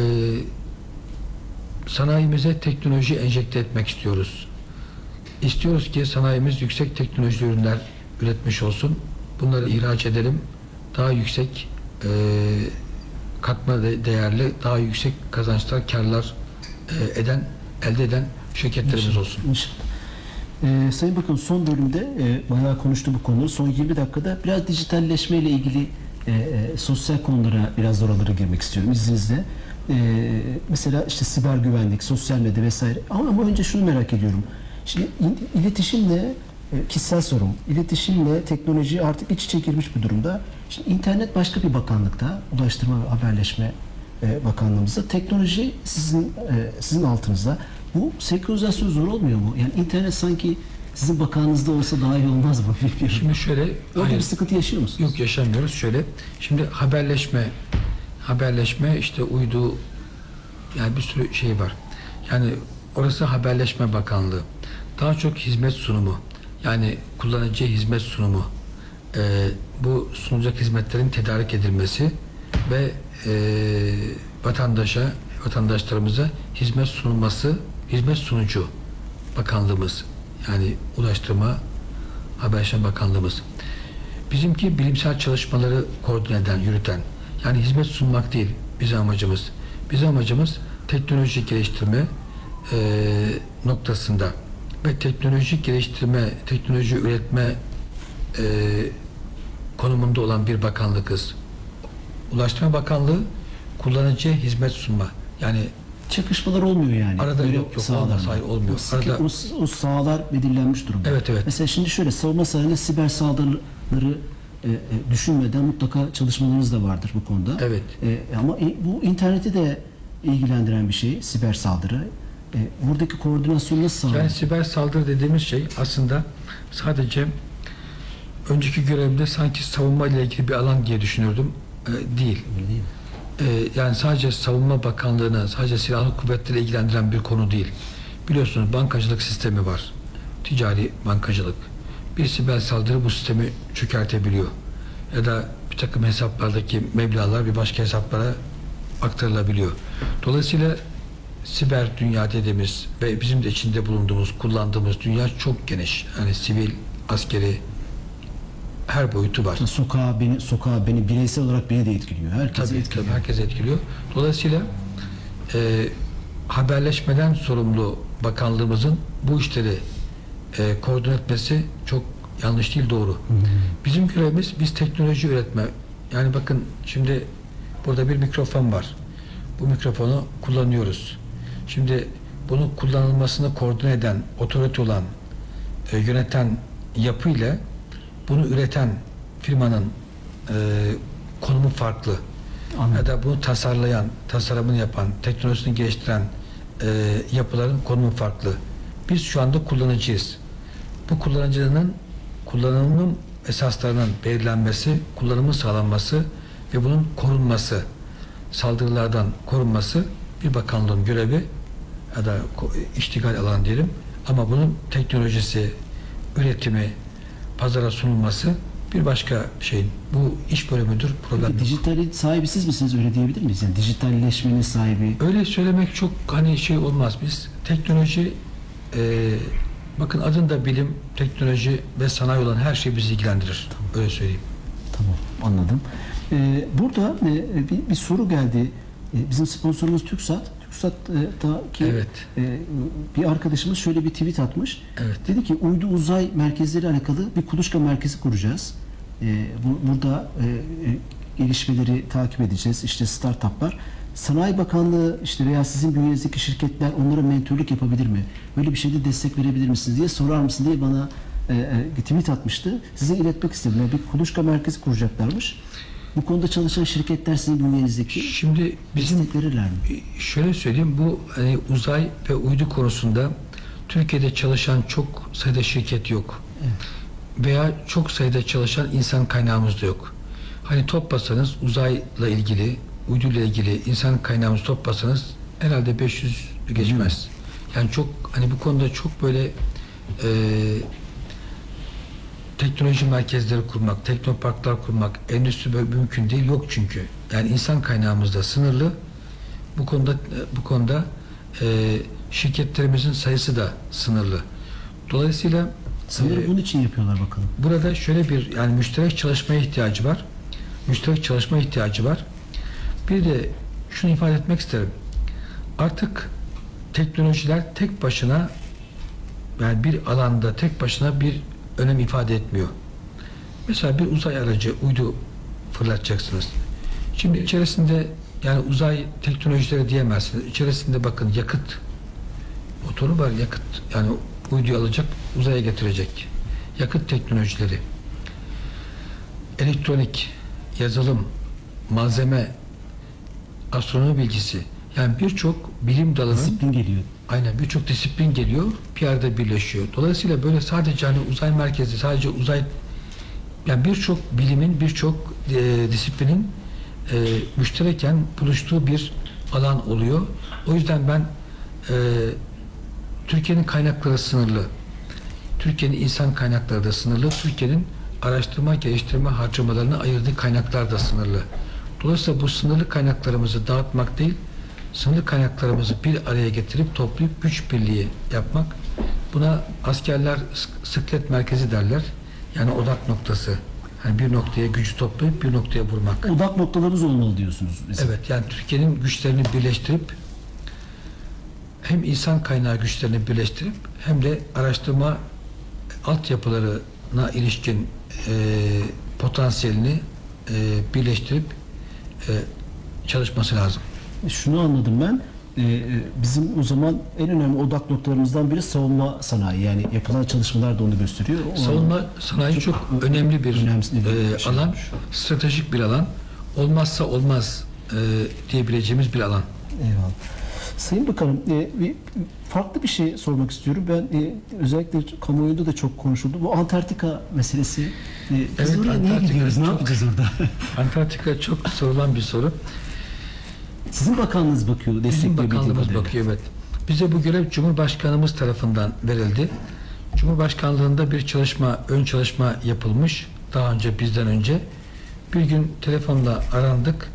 sanayimize teknoloji enjekte etmek istiyoruz. İstiyoruz ki sanayimiz yüksek teknolojili ürünler üretmiş olsun. Bunları ihraç edelim. Daha yüksek e, katma de- değerli, daha yüksek kazançlar, karlar e, eden, elde eden şirketlerimiz olsun. İnşallah. Ee, Sayın Bakan son bölümde e, bayağı konuştu bu konuyu. Son 20 dakikada biraz dijitalleşme ile ilgili e, e, sosyal konulara biraz oralara girmek istiyorum izninizle. E, mesela işte siber güvenlik, sosyal medya vesaire. Ama, ama önce şunu merak ediyorum. Şimdi iletişimle e, kişisel sorum. İletişimle teknoloji artık iç içe girmiş bir durumda. Şimdi internet başka bir bakanlıkta, Ulaştırma ve Haberleşme e, Bakanlığımızda. Teknoloji sizin e, sizin altınızda. Bu senkronizasyon zor olmuyor mu? Yani internet sanki sizin bakanınızda olsa daha iyi olmaz mı? Şimdi şöyle, Orada hayır, bir sıkıntı yaşıyor musunuz? Yok yaşamıyoruz. Şöyle şimdi haberleşme haberleşme işte uydu yani bir sürü şey var. Yani orası haberleşme bakanlığı. Daha çok hizmet sunumu yani kullanıcıya hizmet sunumu Ee, bu sunulacak hizmetlerin tedarik edilmesi ve e, vatandaşa vatandaşlarımıza hizmet sunulması hizmet sunucu bakanlığımız yani ulaştırma haberleşme bakanlığımız Bizimki bilimsel çalışmaları koordine eden, yürüten. Yani hizmet sunmak değil bizim amacımız. Bizim amacımız teknoloji geliştirme e, noktasında ve teknoloji geliştirme, teknoloji üretme e, konumunda olan bir bakanlıkız. Ulaştırma Bakanlığı kullanıcıya hizmet sunma. Yani Çakışmalar olmuyor yani. Arada Böyle yok, yok, sahalarla. olmaz, hayır, olmuyor. Sıkı- Arada- o, o sahalar belirlenmiş durumda. Evet, evet. Mesela şimdi şöyle savunma sanayinde siber saldırıları e, e, düşünmeden mutlaka çalışmalarınız da vardır bu konuda. Evet. E, ama bu interneti de ilgilendiren bir şey siber saldırı. E, buradaki koordinasyon nasıl sağlanır? Yani siber saldırı dediğimiz şey aslında sadece önceki görevimde sanki savunma ile ilgili bir alan diye düşünürdüm. Değil. Değil yani sadece savunma bakanlığını, sadece silahlı kuvvetleri ilgilendiren bir konu değil. Biliyorsunuz bankacılık sistemi var. Ticari bankacılık. Bir siber saldırı bu sistemi çökertebiliyor. Ya da bir takım hesaplardaki meblağlar bir başka hesaplara aktarılabiliyor. Dolayısıyla siber dünya dediğimiz ve bizim de içinde bulunduğumuz, kullandığımız dünya çok geniş. Yani sivil, askeri her boyutu var. Sokağa beni, sokağa beni bireysel olarak beni de etkiliyor. Herkesi Tabii, etkiliyor. tabii herkes etkiliyor. Dolayısıyla e, haberleşmeden sorumlu bakanlığımızın bu işleri e, koordine etmesi çok Yanlış değil doğru. Bizim görevimiz biz teknoloji üretme. Yani bakın şimdi burada bir mikrofon var. Bu mikrofonu kullanıyoruz. Şimdi bunun kullanılmasını koordine eden, otorite olan, e, yöneten yapı ile bunu üreten firmanın e, konumu farklı. Anladım. Ya da bunu tasarlayan, tasarımını yapan, teknolojisini geliştiren e, yapıların konumu farklı. Biz şu anda kullanıcıyız. Bu kullanıcının kullanımın esaslarının belirlenmesi, kullanımın sağlanması ve bunun korunması, saldırılardan korunması bir bakanlığın görevi ya da iştigal alan diyelim. Ama bunun teknolojisi, üretimi, pazara sunulması bir başka şey. Bu iş bölümüdür, problem yok. Dijitalin sahibi siz misiniz öyle diyebilir miyiz? Yani dijitalleşmenin sahibi. Öyle söylemek çok hani şey olmaz. Biz teknoloji e, bakın adında bilim, teknoloji ve sanayi olan her şey bizi ilgilendirir. Öyle söyleyeyim. Tamam anladım. Ee, burada e, bir, bir soru geldi. E, bizim sponsorumuz TürkSat. TürkSat'taki Evet. e, bir arkadaşımız şöyle bir tweet atmış. Evet. Dedi ki uydu uzay merkezleri alakalı bir kuluçka merkezi kuracağız. E, bu, burada e, e, gelişmeleri takip edeceğiz. İşte startuplar. Sanayi Bakanlığı işte veya sizin bünyenizdeki şirketler onlara mentörlük yapabilir mi? Böyle bir şeyde destek verebilir misiniz diye sorar mısın diye bana e, e, tweet atmıştı. Size iletmek istedim. Yani bir kuluçka merkezi kuracaklarmış. Bu konuda çalışan şirketler sizin bünyenizdeki Şimdi bizim destek verirler mi? şöyle söyleyeyim bu hani uzay ve uydu konusunda Türkiye'de çalışan çok sayıda şirket yok. Veya çok sayıda çalışan insan kaynağımız da yok. Hani toplasanız uzayla ilgili, uyduyla ilgili insan kaynağımızı toplasanız herhalde 500 geçmez. Yani çok hani bu konuda çok böyle e, teknoloji merkezleri kurmak, teknoparklar kurmak, endüstri böyle mümkün değil. Yok çünkü. Yani insan kaynağımız da sınırlı. Bu konuda bu konuda e, şirketlerimizin sayısı da sınırlı. Dolayısıyla Sanırım e, bunun için yapıyorlar bakalım. burada şöyle bir yani müşterek çalışmaya ihtiyacı var. Müşterek çalışma ihtiyacı var. Bir de şunu ifade etmek isterim. Artık teknolojiler tek başına yani bir alanda tek başına bir önem ifade etmiyor. Mesela bir uzay aracı uydu fırlatacaksınız. Şimdi içerisinde yani uzay teknolojileri diyemezsiniz. İçerisinde bakın yakıt motoru var yakıt yani uyduyu alacak uzaya getirecek. Yakıt teknolojileri elektronik, yazılım, malzeme, astronomi bilgisi yani birçok bilim dalının Disiplin geliyor. Aynen birçok disiplin geliyor, bir yerde birleşiyor. Dolayısıyla böyle sadece hani uzay merkezi, sadece uzay yani birçok bilimin, birçok e, disiplinin e, müştereken buluştuğu bir alan oluyor. O yüzden ben e, Türkiye'nin kaynakları sınırlı. Türkiye'nin insan kaynakları da sınırlı. Türkiye'nin araştırma, geliştirme harcamalarını ayırdığı kaynaklar da sınırlı. Dolayısıyla bu sınırlı kaynaklarımızı dağıtmak değil, sınırlı kaynaklarımızı bir araya getirip toplayıp güç birliği yapmak. Buna askerler sık- sıklet merkezi derler. Yani odak noktası. Yani bir noktaya gücü toplayıp bir noktaya vurmak. Odak noktalarımız olmalı diyorsunuz. bizim. Evet yani Türkiye'nin güçlerini birleştirip hem insan kaynağı güçlerini birleştirip hem de araştırma altyapılarına ilişkin e, potansiyelini e, birleştirip çalışması lazım. Şunu anladım ben. Ee, e, bizim o zaman en önemli odak noktalarımızdan biri savunma sanayi. Yani yapılan çalışmalar da onu gösteriyor. O Savunma sanayi çok, önemli bir önemli e, şey alan, olmuş. stratejik bir alan. Olmazsa olmaz e, diyebileceğimiz bir alan. Eyvallah. Sayın Bakanım, e, bir, farklı bir şey sormak istiyorum. Ben e, özellikle kamuoyunda da çok konuşuldu. Bu Antarktika meselesi. E, biz Evet, oraya niye Antarktika gidiyoruz? Ne çok- yapacağız orada? Antarktika çok sorulan bir soru. Sizin bakanlığınız bakıyor, Bizim destekliyor bakanlığımız bakıyor evet. Bize bu görev Cumhurbaşkanımız tarafından verildi. Cumhurbaşkanlığında bir çalışma, ön çalışma yapılmış. Daha önce bizden önce. Bir gün telefonla arandık.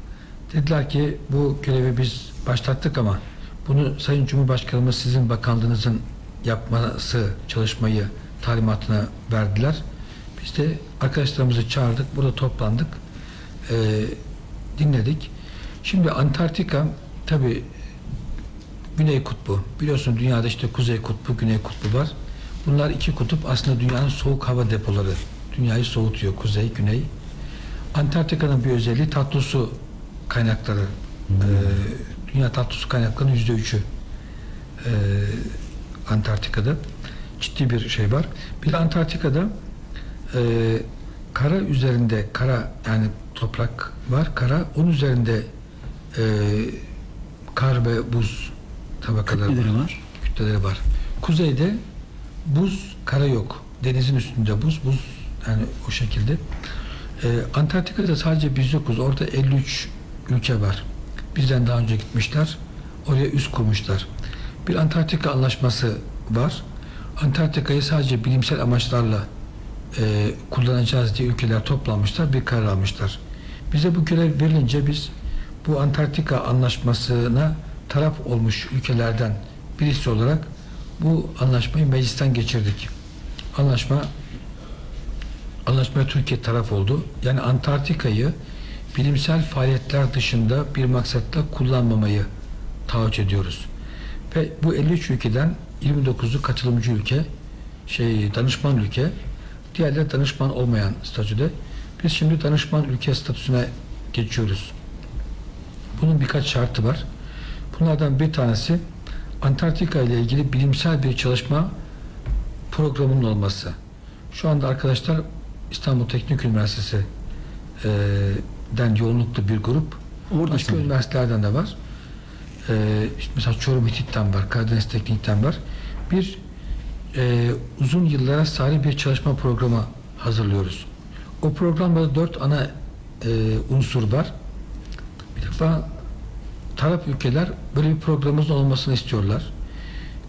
Dediler ki bu görevi biz başlattık ama bunu Sayın Cumhurbaşkanımız sizin bakanlığınızın yapması çalışmayı talimatına verdiler. Biz de arkadaşlarımızı çağırdık. Burada toplandık. Ee, dinledik. Şimdi Antarktika tabi Güney Kutbu. Biliyorsun dünyada işte Kuzey Kutbu, Güney Kutbu var. Bunlar iki kutup aslında dünyanın soğuk hava depoları. Dünyayı soğutuyor kuzey, güney. Antarktika'nın bir özelliği tatlı su kaynakları. Ee, dünya tatlı su kaynaklarının yüzde üçü ee, Antarktika'da. Ciddi bir şey var. Bir de Antarktika'da e, kara üzerinde kara yani toprak var kara onun üzerinde e, kar ve buz tabakaları Kütleleri var. var. Kütleleri var. Kuzeyde buz kara yok. Denizin üstünde buz buz yani o şekilde. E, Antarktika'da sadece biz yokuz. Orada 53 ülke var. Bizden daha önce gitmişler. Oraya üst kurmuşlar. Bir Antarktika anlaşması var. Antarktika'yı sadece bilimsel amaçlarla e, kullanacağız diye ülkeler toplanmışlar, bir karar almışlar. Bize bu görev verilince biz bu Antarktika anlaşmasına taraf olmuş ülkelerden birisi olarak bu anlaşmayı meclisten geçirdik. Anlaşma anlaşmaya Türkiye taraf oldu. Yani Antarktika'yı bilimsel faaliyetler dışında bir maksatla kullanmamayı taahhüt ediyoruz. Ve bu 53 ülkeden 29'u katılımcı ülke, şey danışman ülke, diğerleri danışman olmayan statüde. Biz şimdi danışman ülke statüsüne geçiyoruz. Bunun birkaç şartı var. Bunlardan bir tanesi Antarktika ile ilgili bilimsel bir çalışma programının olması. Şu anda arkadaşlar İstanbul Teknik Üniversitesi den yoğunluklu bir grup. Orada Başka sanırım. üniversitelerden de var. E, işte mesela Çorum İTİT'ten var, Karadeniz Teknik'ten var. Bir e, uzun yıllara sahip bir çalışma programı hazırlıyoruz. O programda dört ana e, unsur var. Bir defa taraf ülkeler böyle bir programımızın olmasını istiyorlar.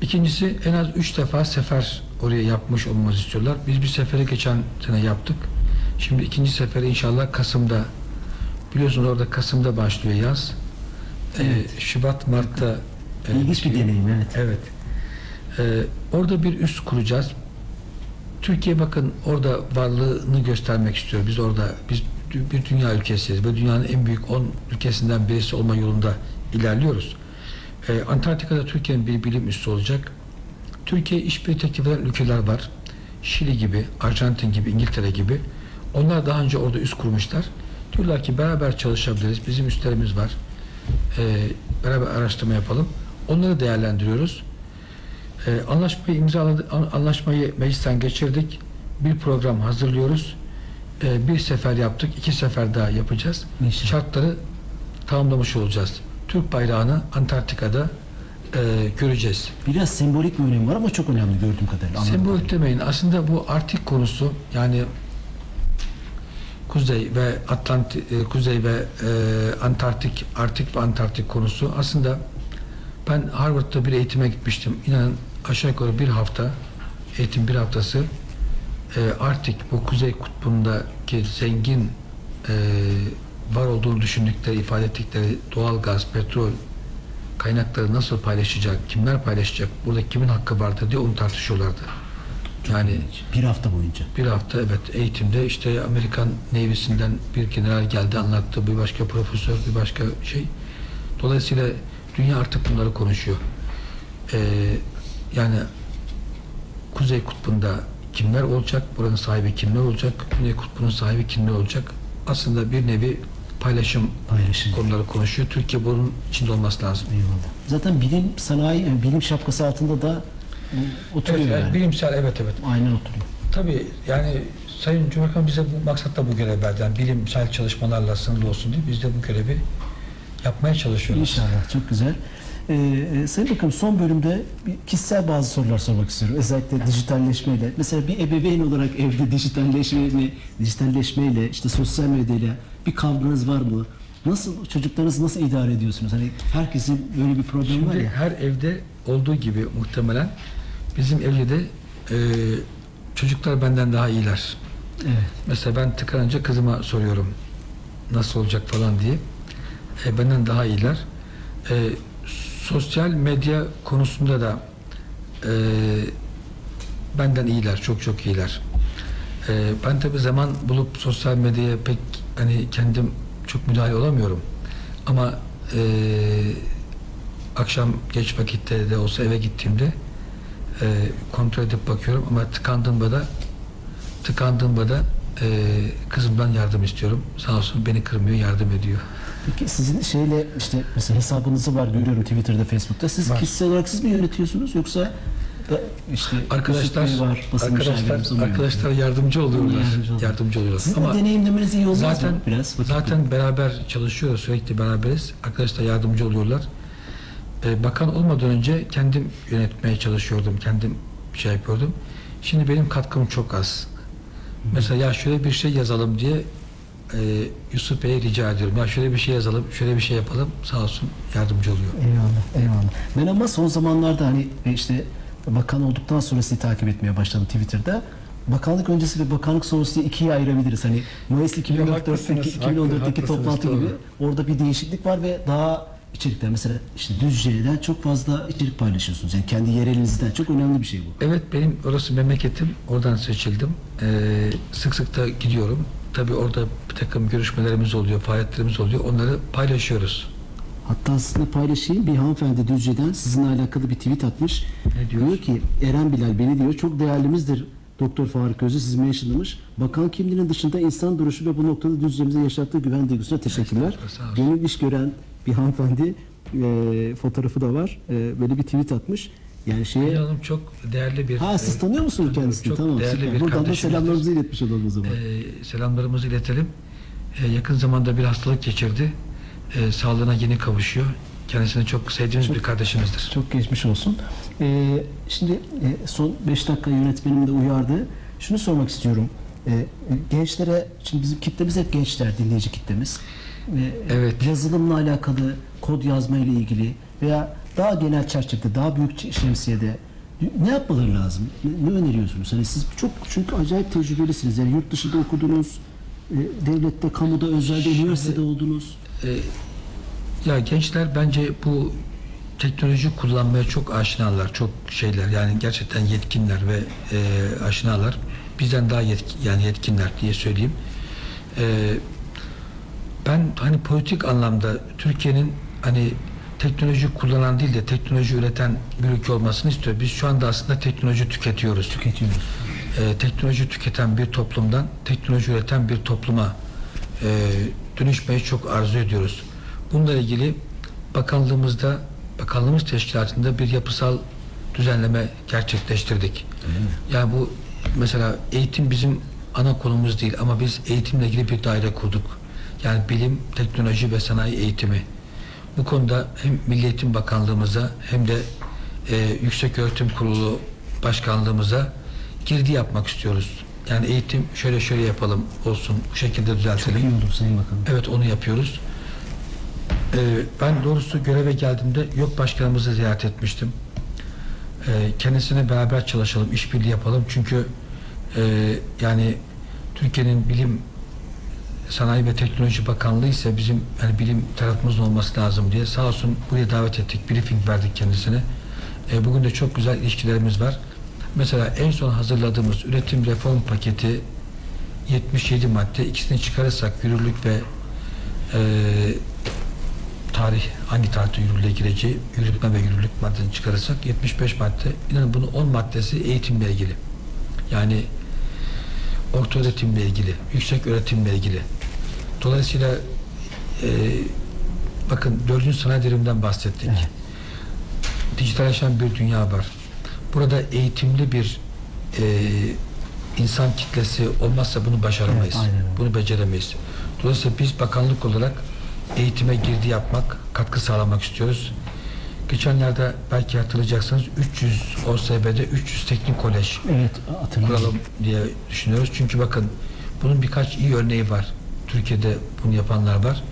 İkincisi en az üç defa sefer oraya yapmış olmamızı istiyorlar. Biz bir seferi geçen sene yaptık. Şimdi ikinci seferi inşallah Kasım'da biliyorsunuz orada Kasım'da başlıyor yaz. Ee, Evet. Şubat, Mart'ta e, İlginç bir deneyim evet. Evet. Ee, orada bir üst kuracağız. Türkiye bakın orada varlığını göstermek istiyor. Biz orada biz bir dünya ülkesiyiz ve dünyanın en büyük 10 ülkesinden birisi olma yolunda ilerliyoruz. Ee, Antarktika'da Türkiye'nin bir bilim üssü olacak. Türkiye işbirliği teklif eden ülkeler var. Şili gibi, Arjantin gibi, İngiltere gibi. Onlar daha önce orada üst kurmuşlar. Diyorlar ki beraber çalışabiliriz. Bizim üstlerimiz var. Ee, beraber araştırma yapalım. Onları değerlendiriyoruz. Ee, anlaşmayı imzaladı, an- anlaşmayı meclisten geçirdik. Bir program hazırlıyoruz. Ee, bir sefer yaptık, iki sefer daha yapacağız. İnşallah. Şartları tamamlamış olacağız. Türk bayrağını Antarktika'da e, göreceğiz. Biraz sembolik bir önemi var ama çok önemli gördüğüm kadarıyla. Sembolik kadarıyla. demeyin. Aslında bu Arktik konusu yani Kuzey ve Atlantik, e, Kuzey ve e, Antarktik, Arktik ve Antarktik konusu aslında ben Harvard'da bir eğitime gitmiştim. İnanın aşağı yukarı bir hafta eğitim bir haftası e, Arktik bu Kuzey kutbundaki zengin e, var olduğunu düşündükleri, ifade ettikleri doğal gaz, petrol kaynakları nasıl paylaşacak, kimler paylaşacak, burada kimin hakkı vardır diye onu tartışıyorlardı. Yani Bir hafta boyunca. bir hafta evet eğitimde işte Amerikan Navy'sinden bir general geldi anlattı, bir başka profesör, bir başka şey. Dolayısıyla dünya artık bunları konuşuyor. Ee, yani Kuzey Kutbu'nda kimler olacak, buranın sahibi kimler olacak, Güney Kutbu'nun sahibi kimler olacak? Aslında bir nevi paylaşım Paylaşım. konuları konuşuyor. Türkiye bunun içinde olması lazım. Eyvallah. Zaten bilim, sanayi, bilim şapkası altında da oturuyor Evet, yani. bilimsel evet evet. Aynen oturuyor. Tabii yani Sayın Cumhurbaşkanı bize bu maksatla bu görev verdi. Yani bilimsel çalışmalarla sınırlı olsun diye biz de bu görevi yapmaya çalışıyoruz. İnşallah. Çok güzel. Ee, e, Sayın Bakanım son bölümde bir kişisel bazı sorular sormak istiyorum. Özellikle dijitalleşmeyle. Mesela bir ebeveyn olarak evde dijitalleşmeyle, dijitalleşmeyle, işte sosyal medyayla bir kavganız var mı? Nasıl çocuklarınızı nasıl idare ediyorsunuz? Hani herkesin böyle bir problemi var Şimdi ya. her evde olduğu gibi muhtemelen bizim evde de e, çocuklar benden daha iyiler. Evet. Mesela ben tıkanınca kızıma soruyorum nasıl olacak falan diye. E, benden daha iyiler. E, sosyal medya konusunda da e, benden iyiler, çok çok iyiler. E, ben tabi zaman bulup sosyal medyaya pek hani kendim çok müdahale olamıyorum. Ama e, akşam geç vakitte de olsa eve gittiğimde e, kontrol edip bakıyorum ama tıkandığımda da tıkandığımda da e, kızımdan yardım istiyorum. Sağ olsun beni kırmıyor, yardım ediyor. Peki sizin şeyle işte mesela hesabınızı var görüyorum Twitter'da, Facebook'ta. Siz Var. kişisel olarak siz mi yönetiyorsunuz yoksa da işte Arkadaşlar var, arkadaşlar arkadaşlar yardımcı oluyorlar. Yardımcı. Yardımcı oluyorlar. Sizin Ama de deneyimlemeniz iyi olmaz zaten mı biraz? Vakit zaten beraber çalışıyoruz sürekli beraberiz. Arkadaşlar yardımcı oluyorlar. Ee, bakan olmadan önce kendim yönetmeye çalışıyordum. Kendim şey yapıyordum. Şimdi benim katkım çok az. Mesela ya şöyle bir şey yazalım diye e, Yusuf Bey'e rica ediyorum. Ya şöyle bir şey yazalım, şöyle bir şey yapalım. Sağ olsun yardımcı oluyor. Eyvallah, eyvallah. Ben ama son zamanlarda hani e, işte bakan olduktan sonra sizi takip etmeye başladım Twitter'da. Bakanlık öncesi ve bakanlık sonrası ikiye ayırabiliriz. Hani Mayıs 2014'teki haklısınız, 2014'teki haklısınız, toplantı doğru. gibi orada bir değişiklik var ve daha içerikler mesela işte Düzce'den çok fazla içerik paylaşıyorsunuz. Yani kendi yerelinizden çok önemli bir şey bu. Evet benim orası memleketim. Oradan seçildim. Ee, sık sık da gidiyorum. Tabii orada bir takım görüşmelerimiz oluyor, faaliyetlerimiz oluyor. Onları paylaşıyoruz. Hatta sizinle paylaşayım. Bir hanımefendi Düzce'den sizinle alakalı bir tweet atmış. Ne diyor? Diyor ki Eren Bilal beni diyor çok değerlimizdir Doktor Faruk Özü sizi mentionlamış. Bakan kimliğinin dışında insan duruşu ve bu noktada Düzce'mize yaşattığı güven duygusuna teşekkürler. Gönül iş gören bir hanımefendi e, fotoğrafı da var. E, böyle bir tweet atmış. Yani şeye Hülya Hanım çok değerli bir... Ha siz e, tanıyor musunuz tanıyorum. kendisini? Çok tamam. değerli süper. bir Buradan da selamlarımızı iletmiş olalım o zaman. Ee, selamlarımızı iletelim. Ee, yakın zamanda bir hastalık geçirdi. Ee, sağlığına yeni kavuşuyor. Kendisini çok sevdiğimiz bir kardeşimizdir. Çok geçmiş olsun. Ee, şimdi e, son 5 dakika yönetmenim de uyardı. Şunu sormak istiyorum. Ee, gençlere, şimdi bizim kitlemiz hep gençler, dinleyici kitlemiz. Evet. Yazılımla alakalı, kod yazma ile ilgili veya daha genel çerçevede, daha büyük şemsiyede ne yapmaları lazım? Ne, ne öneriyorsunuz? Hani siz çok çünkü acayip tecrübelisiniz. Yani yurt dışında okudunuz, e, devlette, kamuda, özelde, üniversitede oldunuz. Ee, ya gençler bence bu teknoloji kullanmaya çok aşinalar, çok şeyler yani gerçekten yetkinler ve e, aşinalar. Bizden daha yetkin, yani yetkinler diye söyleyeyim. Ee, ben hani politik anlamda Türkiye'nin hani teknoloji kullanan değil de teknoloji üreten bir ülke olmasını istiyor. Biz şu anda aslında teknoloji tüketiyoruz. Tüketiyoruz. Ee, teknoloji tüketen bir toplumdan teknoloji üreten bir topluma e, dönüşmeyi çok arzu ediyoruz. Bununla ilgili bakanlığımızda bakanlığımız teşkilatında bir yapısal düzenleme gerçekleştirdik. Yani bu mesela eğitim bizim ana konumuz değil ama biz eğitimle ilgili bir daire kurduk. Yani bilim, teknoloji ve sanayi eğitimi. Bu konuda hem Milli Eğitim Bakanlığımıza hem de e, Yüksek Öğretim Kurulu Başkanlığımıza girdi yapmak istiyoruz. Yani eğitim şöyle şöyle yapalım olsun bu şekilde Çok düzeltelim. iyi olur Sayın Bakanım. Evet onu yapıyoruz. Ee, ben doğrusu göreve geldiğimde yok başkanımızı ziyaret etmiştim. Ee, kendisine beraber çalışalım, işbirliği yapalım. Çünkü e, yani Türkiye'nin bilim Sanayi ve Teknoloji Bakanlığı ise bizim yani bilim tarafımızın olması lazım diye sağ olsun buraya davet ettik, briefing verdik kendisine. E, bugün de çok güzel ilişkilerimiz var. Mesela en son hazırladığımız üretim reform paketi 77 madde ikisini çıkarırsak yürürlük ve e, tarih hangi tarihte yürürlüğe gireceği yürütme ve yürürlük maddesini çıkarırsak 75 madde inanın bunun 10 maddesi eğitimle ilgili. Yani orta öğretimle ilgili, yüksek öğretimle ilgili. Dolayısıyla e, bakın 4. sanayi devriminden bahsettik. Evet. Dijitalleşen bir dünya var. Burada eğitimli bir e, insan kitlesi olmazsa bunu başaramayız. Evet, aynen bunu beceremeyiz. Dolayısıyla biz bakanlık olarak eğitime girdi yapmak, katkı sağlamak istiyoruz. Geçenlerde belki hatırlayacaksınız 300 OSB'de 300 teknik kolej Evet kuralım diye düşünüyoruz. Çünkü bakın bunun birkaç iyi örneği var. Türkiye'de bunu yapanlar var.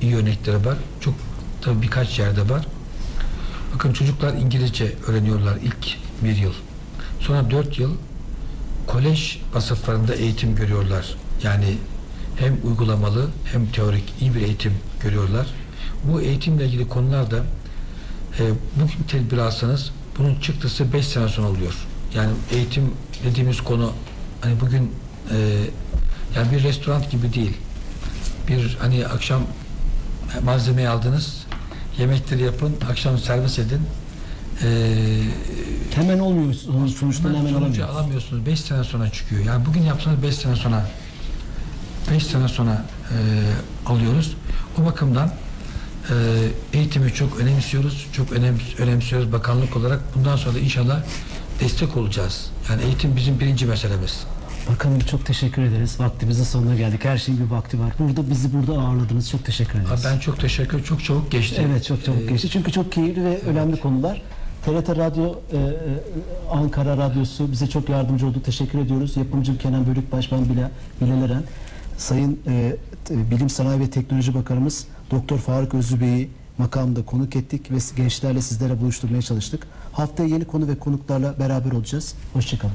İyi örnekleri var. Çok tabii birkaç yerde var. Bakın çocuklar İngilizce öğreniyorlar ilk bir yıl. Sonra dört yıl kolej vasıflarında eğitim görüyorlar. Yani hem uygulamalı hem teorik iyi bir eğitim görüyorlar. Bu eğitimle ilgili konularda e, bugün tedbir alsanız bunun çıktısı 5 sene sonra oluyor. Yani eğitim dediğimiz konu hani bugün e, yani bir restoran gibi değil. Bir hani akşam malzemeyi aldınız, yemekleri yapın, akşam servis edin. E, Hemen olmuyor. Sonuç- Sonuçtan hemen alamıyoruz. alamıyorsunuz. 5 sene sonra çıkıyor. Yani bugün yapsanız 5 sene sonra 5 sene sonra e, alıyoruz. O bakımdan e, eğitimi çok önemsiyoruz. Çok önem, önemsiyoruz bakanlık olarak. Bundan sonra da inşallah destek olacağız. Yani eğitim bizim birinci meselemiz. Bakanım çok teşekkür ederiz. Vaktimizin sonuna geldik. Her şeyin bir vakti var. Burada bizi burada ağırladınız. Çok teşekkür ederiz. Ben çok teşekkür Çok çabuk geçti. Evet çok çabuk Ee, geçti. Çünkü çok keyifli ve önemli konular. TRT Radyo, e, e, Ankara Radyosu bize çok yardımcı oldu. Teşekkür ediyoruz. Yapımcım Kenan Bölükbaş, ben Bilal, Bilal Eren. Sayın e, Bilim Sanayi ve Teknoloji Bakanımız Doktor Faruk Özlü Bey'i makamda konuk ettik ve gençlerle sizlere buluşturmaya çalıştık. Haftaya yeni konu ve konuklarla beraber olacağız. Hoşçakalın.